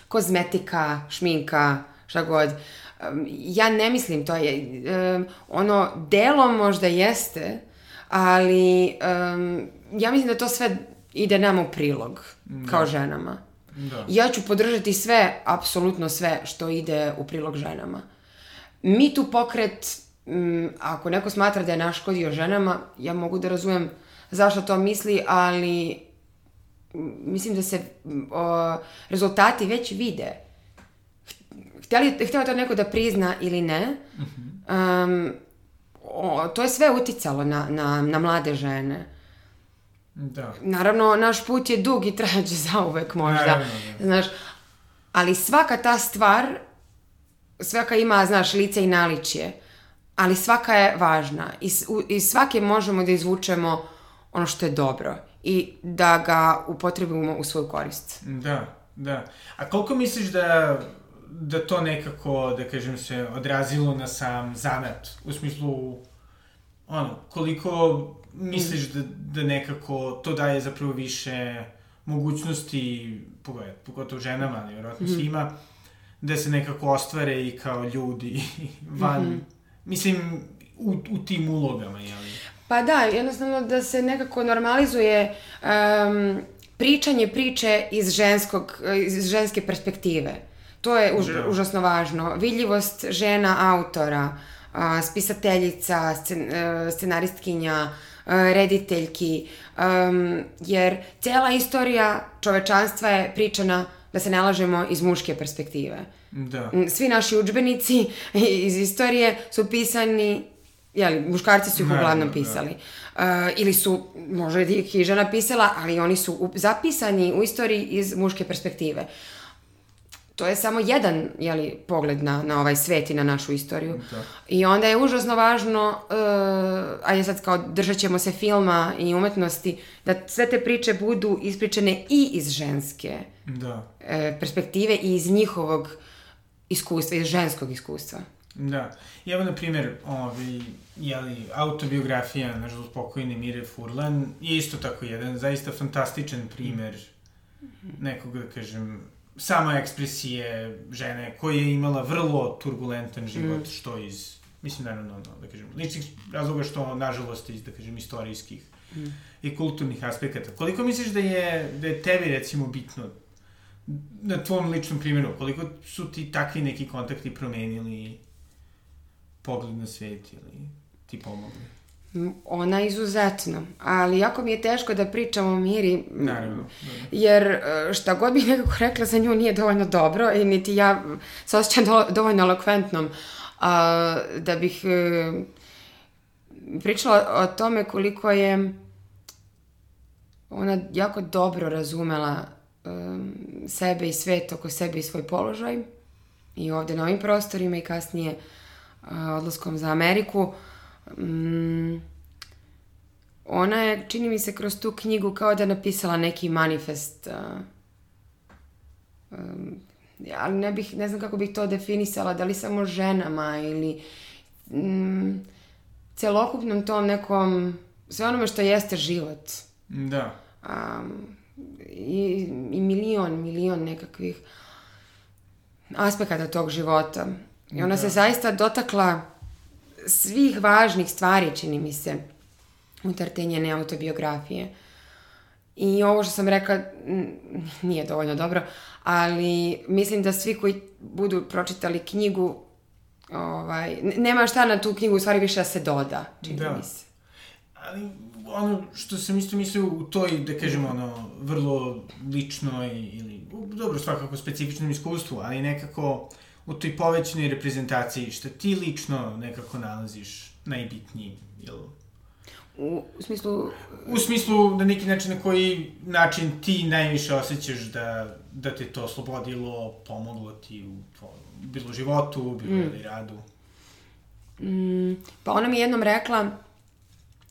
kozmetika, šminka, šta god. Um, ja ne mislim to je, um, ono, delom možda jeste, ali um, ja mislim da to sve ide nama u prilog, da. kao ženama. Da. Ja ću podržati sve, apsolutno sve što ide u prilog ženama. Mi tu pokret, m, ako neko smatra da je naškodio ženama, ja mogu da razumem zašto to misli, ali mislim da se o, rezultati već vide. Htjeli, htjela to neko da prizna ili ne, um, o, to je sve uticalo na, na, na mlade žene. Da. Naravno, naš put je dug i trajaće zauvek možda. Naravno, da. Znaš, ali svaka ta stvar, svaka ima, znaš, lice i naličje, ali svaka je važna. Iz, iz svake možemo da izvučemo ono što je dobro i da ga upotrebimo u svoju korist. Da, da. A koliko misliš da da to nekako, da kažem se, odrazilo na sam zanat? U smislu, ono, koliko misliš da, da nekako to daje zapravo više mogućnosti, pogotovo ženama, ali vjerojatno mm -hmm. svima, da se nekako ostvare i kao ljudi van, mm -hmm. mislim, u, u tim ulogama, jel? Pa da, jednostavno da se nekako normalizuje um, pričanje priče iz, ženskog, iz ženske perspektive. To je už, da. užasno važno. Vidljivost žena autora, a, spisateljica, scen, a, scenaristkinja, a, rediteljki, um, jer cela istorija čovečanstva je pričana, da se nalažemo, iz muške perspektive. Da. Svi naši učbenici iz istorije su pisani jeli, muškarci su ih uglavnom pisali. Da. Uh, ili su, možda ih i žena pisala, ali oni su zapisani u istoriji iz muške perspektive. To je samo jedan jeli, pogled na, na ovaj svet i na našu istoriju. Da. I onda je užasno važno, uh, a je sad kao držat ćemo se filma i umetnosti, da sve te priče budu ispričane i iz ženske da. uh, perspektive i iz njihovog iskustva, iz ženskog iskustva. Da. I evo, na primjer, ovaj, jeli, autobiografija, nažalost, pokojne Mire Furlan je isto tako jedan zaista fantastičan primer nekog, da kažem, sama ekspresije žene koja je imala vrlo turbulentan život, mm. što iz, mislim, naravno, no, da kažem, ličnih razloga što, nažalost, iz, da kažem, istorijskih mm. i kulturnih aspekata. Koliko misliš da je, da je tebi, recimo, bitno na tvom ličnom primjeru, koliko su ti takvi neki kontakti promenili pogled na svet ili ti pomogli? Ona izuzetno, ali jako mi je teško da pričam o Miri, Naravno, jer e, šta god bih nekako rekla za nju nije dovoljno dobro i niti ja se osjećam do, dovoljno elokventnom a, da bih e, pričala o tome koliko je ona jako dobro razumela e, sebe i svet oko sebe i svoj položaj i ovde na ovim prostorima i kasnije odlaskom za Ameriku. Mm, ona je, čini mi se, kroz tu knjigu kao da je napisala neki manifest. Uh, um, ali ne bih, ne znam kako bih to definisala, da li samo ženama ili mm, celokupnom tom nekom, sve onome što jeste život. Da. Um, i, I milion, milion nekakvih aspekata tog života. I ona da. se zaista dotakla svih važnih stvari, čini mi se, unutar te njene autobiografije. I ovo što sam rekla nije dovoljno dobro, ali mislim da svi koji budu pročitali knjigu, ovaj, nema šta na tu knjigu u stvari više da se doda, čini da. mi se. Ali ono što sam isto mislio u toj, da kažem, ono, vrlo ličnoj ili, dobro, svakako specifičnom iskustvu, ali nekako u toj povećnoj reprezentaciji, što ti lično nekako nalaziš najbitnijim, jel? U, u smislu... U smislu, na neki način, na koji način ti najviše osjećaš da, da te to oslobodilo, pomoglo ti u tvojom, bilo životu, bilo mm. radu? Mm, pa ona mi jednom rekla,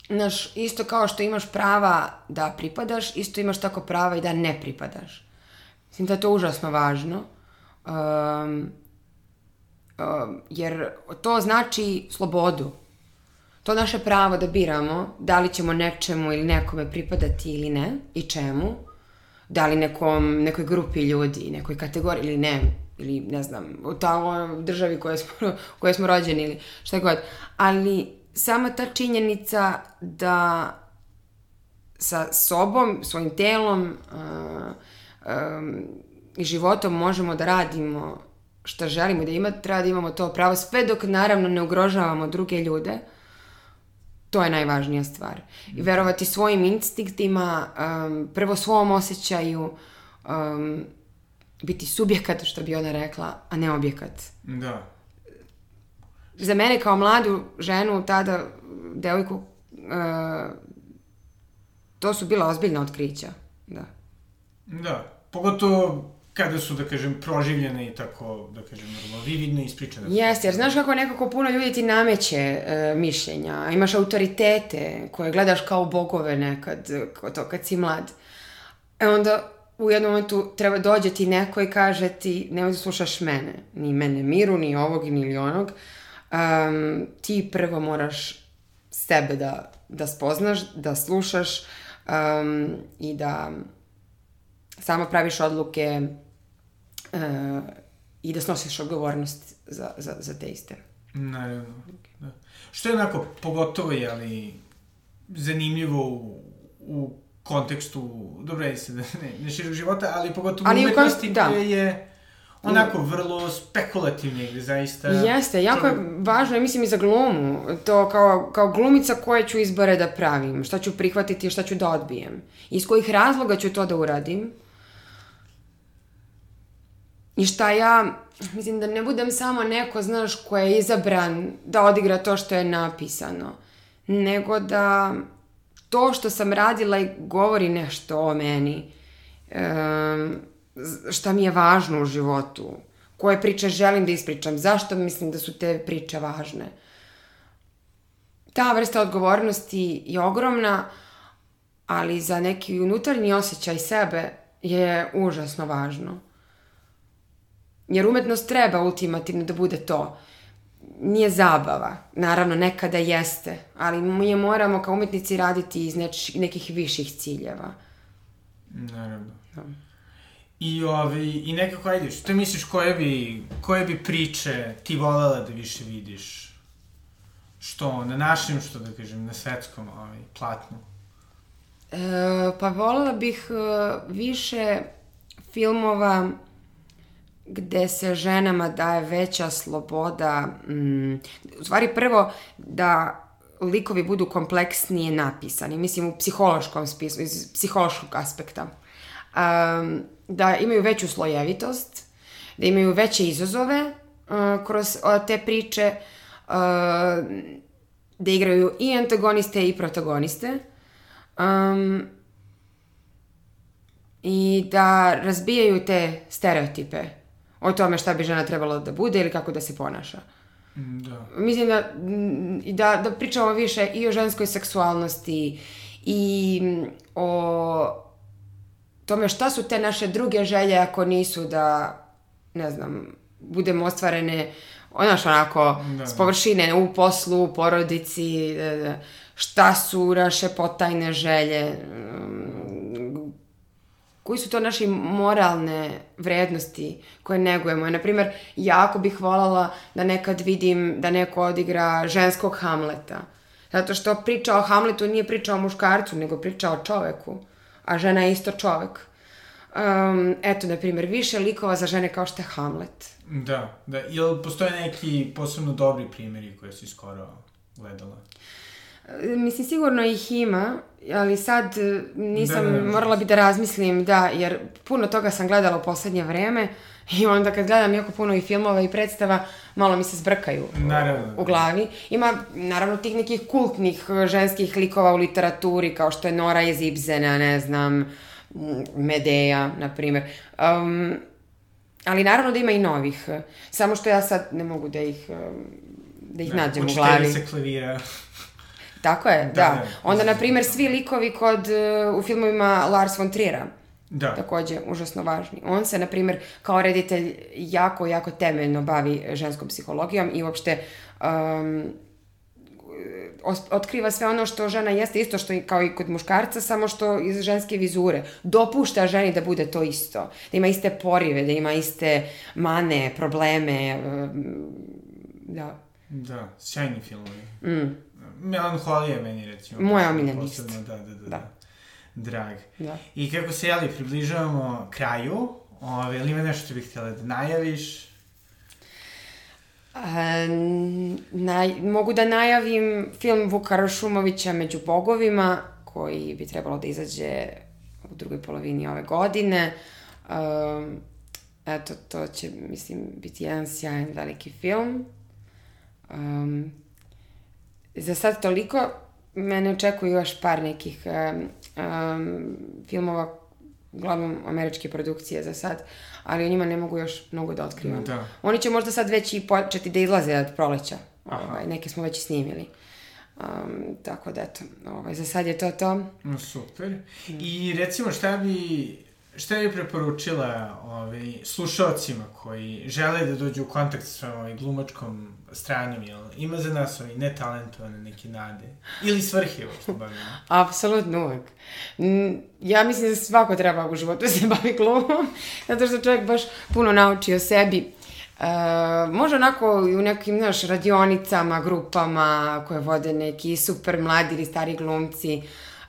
znaš, isto kao što imaš prava da pripadaš, isto imaš tako prava i da ne pripadaš. Mislim da je to užasno važno. Um, um, jer to znači slobodu. To naše pravo da biramo da li ćemo nečemu ili nekome pripadati ili ne i čemu, Da li nekom, nekoj grupi ljudi, nekoj kategoriji ili ne, ili ne znam, u tamo državi koje smo, koje smo rođeni ili šta god. Ali sama ta činjenica da sa sobom, svojim telom uh, um, životom možemo da radimo šta želimo da ima, treba da imamo to pravo, sve dok naravno ne ugrožavamo druge ljude, to je najvažnija stvar. I verovati svojim instinktima, um, prvo svom osjećaju, um, biti subjekat, što bi ona rekla, a ne objekat. Da. Za mene kao mladu ženu, tada devojku, uh, to su bila ozbiljna otkrića. Da. Da. Pogotovo kada su, da kažem, proživljene i tako, da kažem, normalno, vividno ispričane. Jeste, jer znaš kako nekako puno ljudi ti nameće e, mišljenja, imaš autoritete koje gledaš kao bogove nekad, to kad si mlad. E onda u jednom momentu treba dođe ti neko i kaže ti, nemoj da slušaš mene, ni mene miru, ni ovog, ni onog. Um, ti prvo moraš sebe da, da spoznaš, da slušaš um, i da samo praviš odluke uh, i da snosiš odgovornost za, za, za te iste. Naravno, da. Što je onako, pogotovo, jeli, zanimljivo u, u kontekstu, dobro je se da ne, ne širog života, ali pogotovo ali umetnosti da. je onako vrlo spekulativne ili zaista... Jeste, jako je važno, ja mislim i za glumu, to kao, kao glumica koje ću izbore da pravim, šta ću prihvatiti šta ću da odbijem. Iz kojih razloga ću to da uradim. I šta ja, mislim da ne budem samo neko, znaš, ko je izabran da odigra to što je napisano, nego da to što sam radila i govori nešto o meni, um, šta mi je važno u životu, koje priče želim da ispričam, zašto mislim da su te priče važne. Ta vrsta odgovornosti je ogromna, ali za neki unutarnji osjećaj sebe je užasno važno. Jer umetnost treba ultimativno da bude to. Nije zabava. Naravno, nekada jeste. Ali mi je moramo kao umetnici raditi iz neč, nekih viših ciljeva. Naravno. Da. I, ovi, I nekako, ajde, što misliš, koje bi, koje bi priče ti volela da više vidiš? Što na našem, što da kažem, na svetskom ovaj, platnu? E, pa volela bih uh, više filmova gde se ženama daje veća sloboda, mm, u stvari prvo da likovi budu kompleksnije napisani, mislim u psihološkom spisku, iz psihološkog aspekta. Um, da imaju veću slojevitost, da imaju veće izazove uh, kroz uh, te priče, uh, da igraju i antagoniste i protagoniste. Um, I da razbijaju te stereotipe o tome šta bi žena trebala da bude ili kako da se ponaša. Mm, da. Mislim da, da, da pričamo više i o ženskoj seksualnosti i o tome šta su te naše druge želje ako nisu da, ne znam, budemo ostvarene onaš onako da. s površine u poslu, u porodici, da, šta su naše potajne želje, koji su to naše moralne vrednosti koje negujemo. Naprimer, jako bih voljela da nekad vidim da neko odigra ženskog Hamleta. Zato što priča o Hamletu nije priča o muškarcu, nego priča o čoveku. A žena je isto čovek. Um, eto, na primjer, više likova za žene kao što je Hamlet. Da, da. Jel postoje neki posebno dobri primjeri koje si skoro gledala? Mislim, sigurno ih ima, ali sad e, nisam, da, da, da. morala bi da razmislim, da, jer puno toga sam gledala u poslednje vreme i onda kad gledam jako puno i filmova i predstava, malo mi se zbrkaju naravno. u glavi. Ima, naravno, tih nekih kultnih e, ženskih likova u literaturi, kao što je Nora iz Ibsena, ne znam, Medeja, na primer. Um, ali naravno da ima i novih. Samo što ja sad ne mogu da ih, da ih da, nađem u glavi. se klavira. Tako je, da. da. Onda, na primjer, svi likovi kod, uh, u filmovima Lars von Trier'a. Da. Takođe, užasno važni. On se, na primjer, kao reditelj jako, jako temeljno bavi ženskom psihologijom i uopšte um, otkriva sve ono što žena jeste, isto što i kao i kod muškarca, samo što iz ženske vizure. Dopušta ženi da bude to isto. Da ima iste porive, da ima iste mane, probleme, da. Da, sjajni filmovi. Mm. Melanholija meni, recimo. Moja omiljena isto. Da, da, da, da. da. Drag. Da. I kako se, jeli, približavamo kraju, ove, ili ima nešto što bih htjela da najaviš? E, naj, mogu da najavim film Vukara Šumovića Među bogovima, koji bi trebalo da izađe u drugoj polovini ove godine. Um, eto, to će, mislim, biti jedan sjajan veliki film. Um, za sad toliko, mene očekuju još par nekih um, um, filmova, uglavnom američke produkcije za sad, ali o njima ne mogu još mnogo da otkrivam. Da. Oni će možda sad već i početi da izlaze od proleća. Ovaj, neke smo već i snimili. Um, tako da eto, ovaj, za sad je to to. No, super. I recimo šta bi Šta je preporučila ovaj, slušalcima koji žele da dođu u kontakt sa ovaj, glumačkom stranom, jel? Ima za nas ovaj, netalentovane neke nade? Ili svrhe što bavimo? Apsolutno uvek. Ja mislim da svako treba u životu se bavi glumom, zato što čovjek baš puno nauči o sebi. E, može onako i u nekim, znaš, radionicama, grupama koje vode neki super mladi ili stari glumci.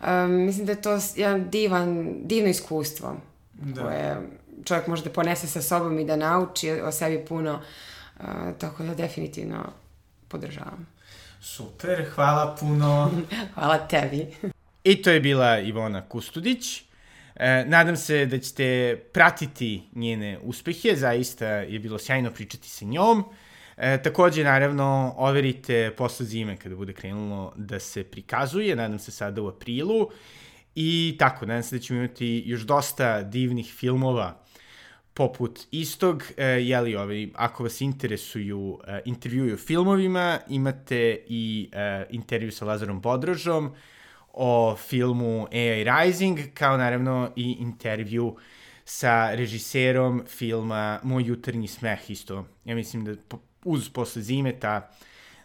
E, mislim da je to jedan divan, divno iskustvo da. koje čovjek može da ponese sa sobom i da nauči o sebi puno, uh, tako da definitivno podržavam. Super, hvala puno. hvala tebi. I to je bila Ivona Kustudić. E, nadam se da ćete pratiti njene uspehe, zaista je bilo sjajno pričati sa njom. E, takođe, naravno, overite posle zime kada bude krenulo da se prikazuje, nadam se sada u aprilu. I tako, nadam se da ćemo imati još dosta divnih filmova poput istog, e, jeli, ovaj, ako vas interesuju e, intervjui o filmovima, imate i e, intervju sa Lazarom Bodrožom o filmu AI Rising, kao naravno i intervju sa režiserom filma Moj jutarnji smeh isto. Ja mislim da uz posle zime ta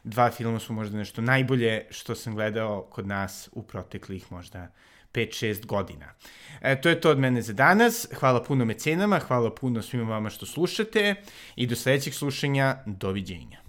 dva filma su možda nešto najbolje što sam gledao kod nas u proteklih možda 5-6 godina. E, to je to od mene za danas. Hvala puno mecenama, hvala puno svima vama što slušate i do sledećeg slušanja. Doviđenja.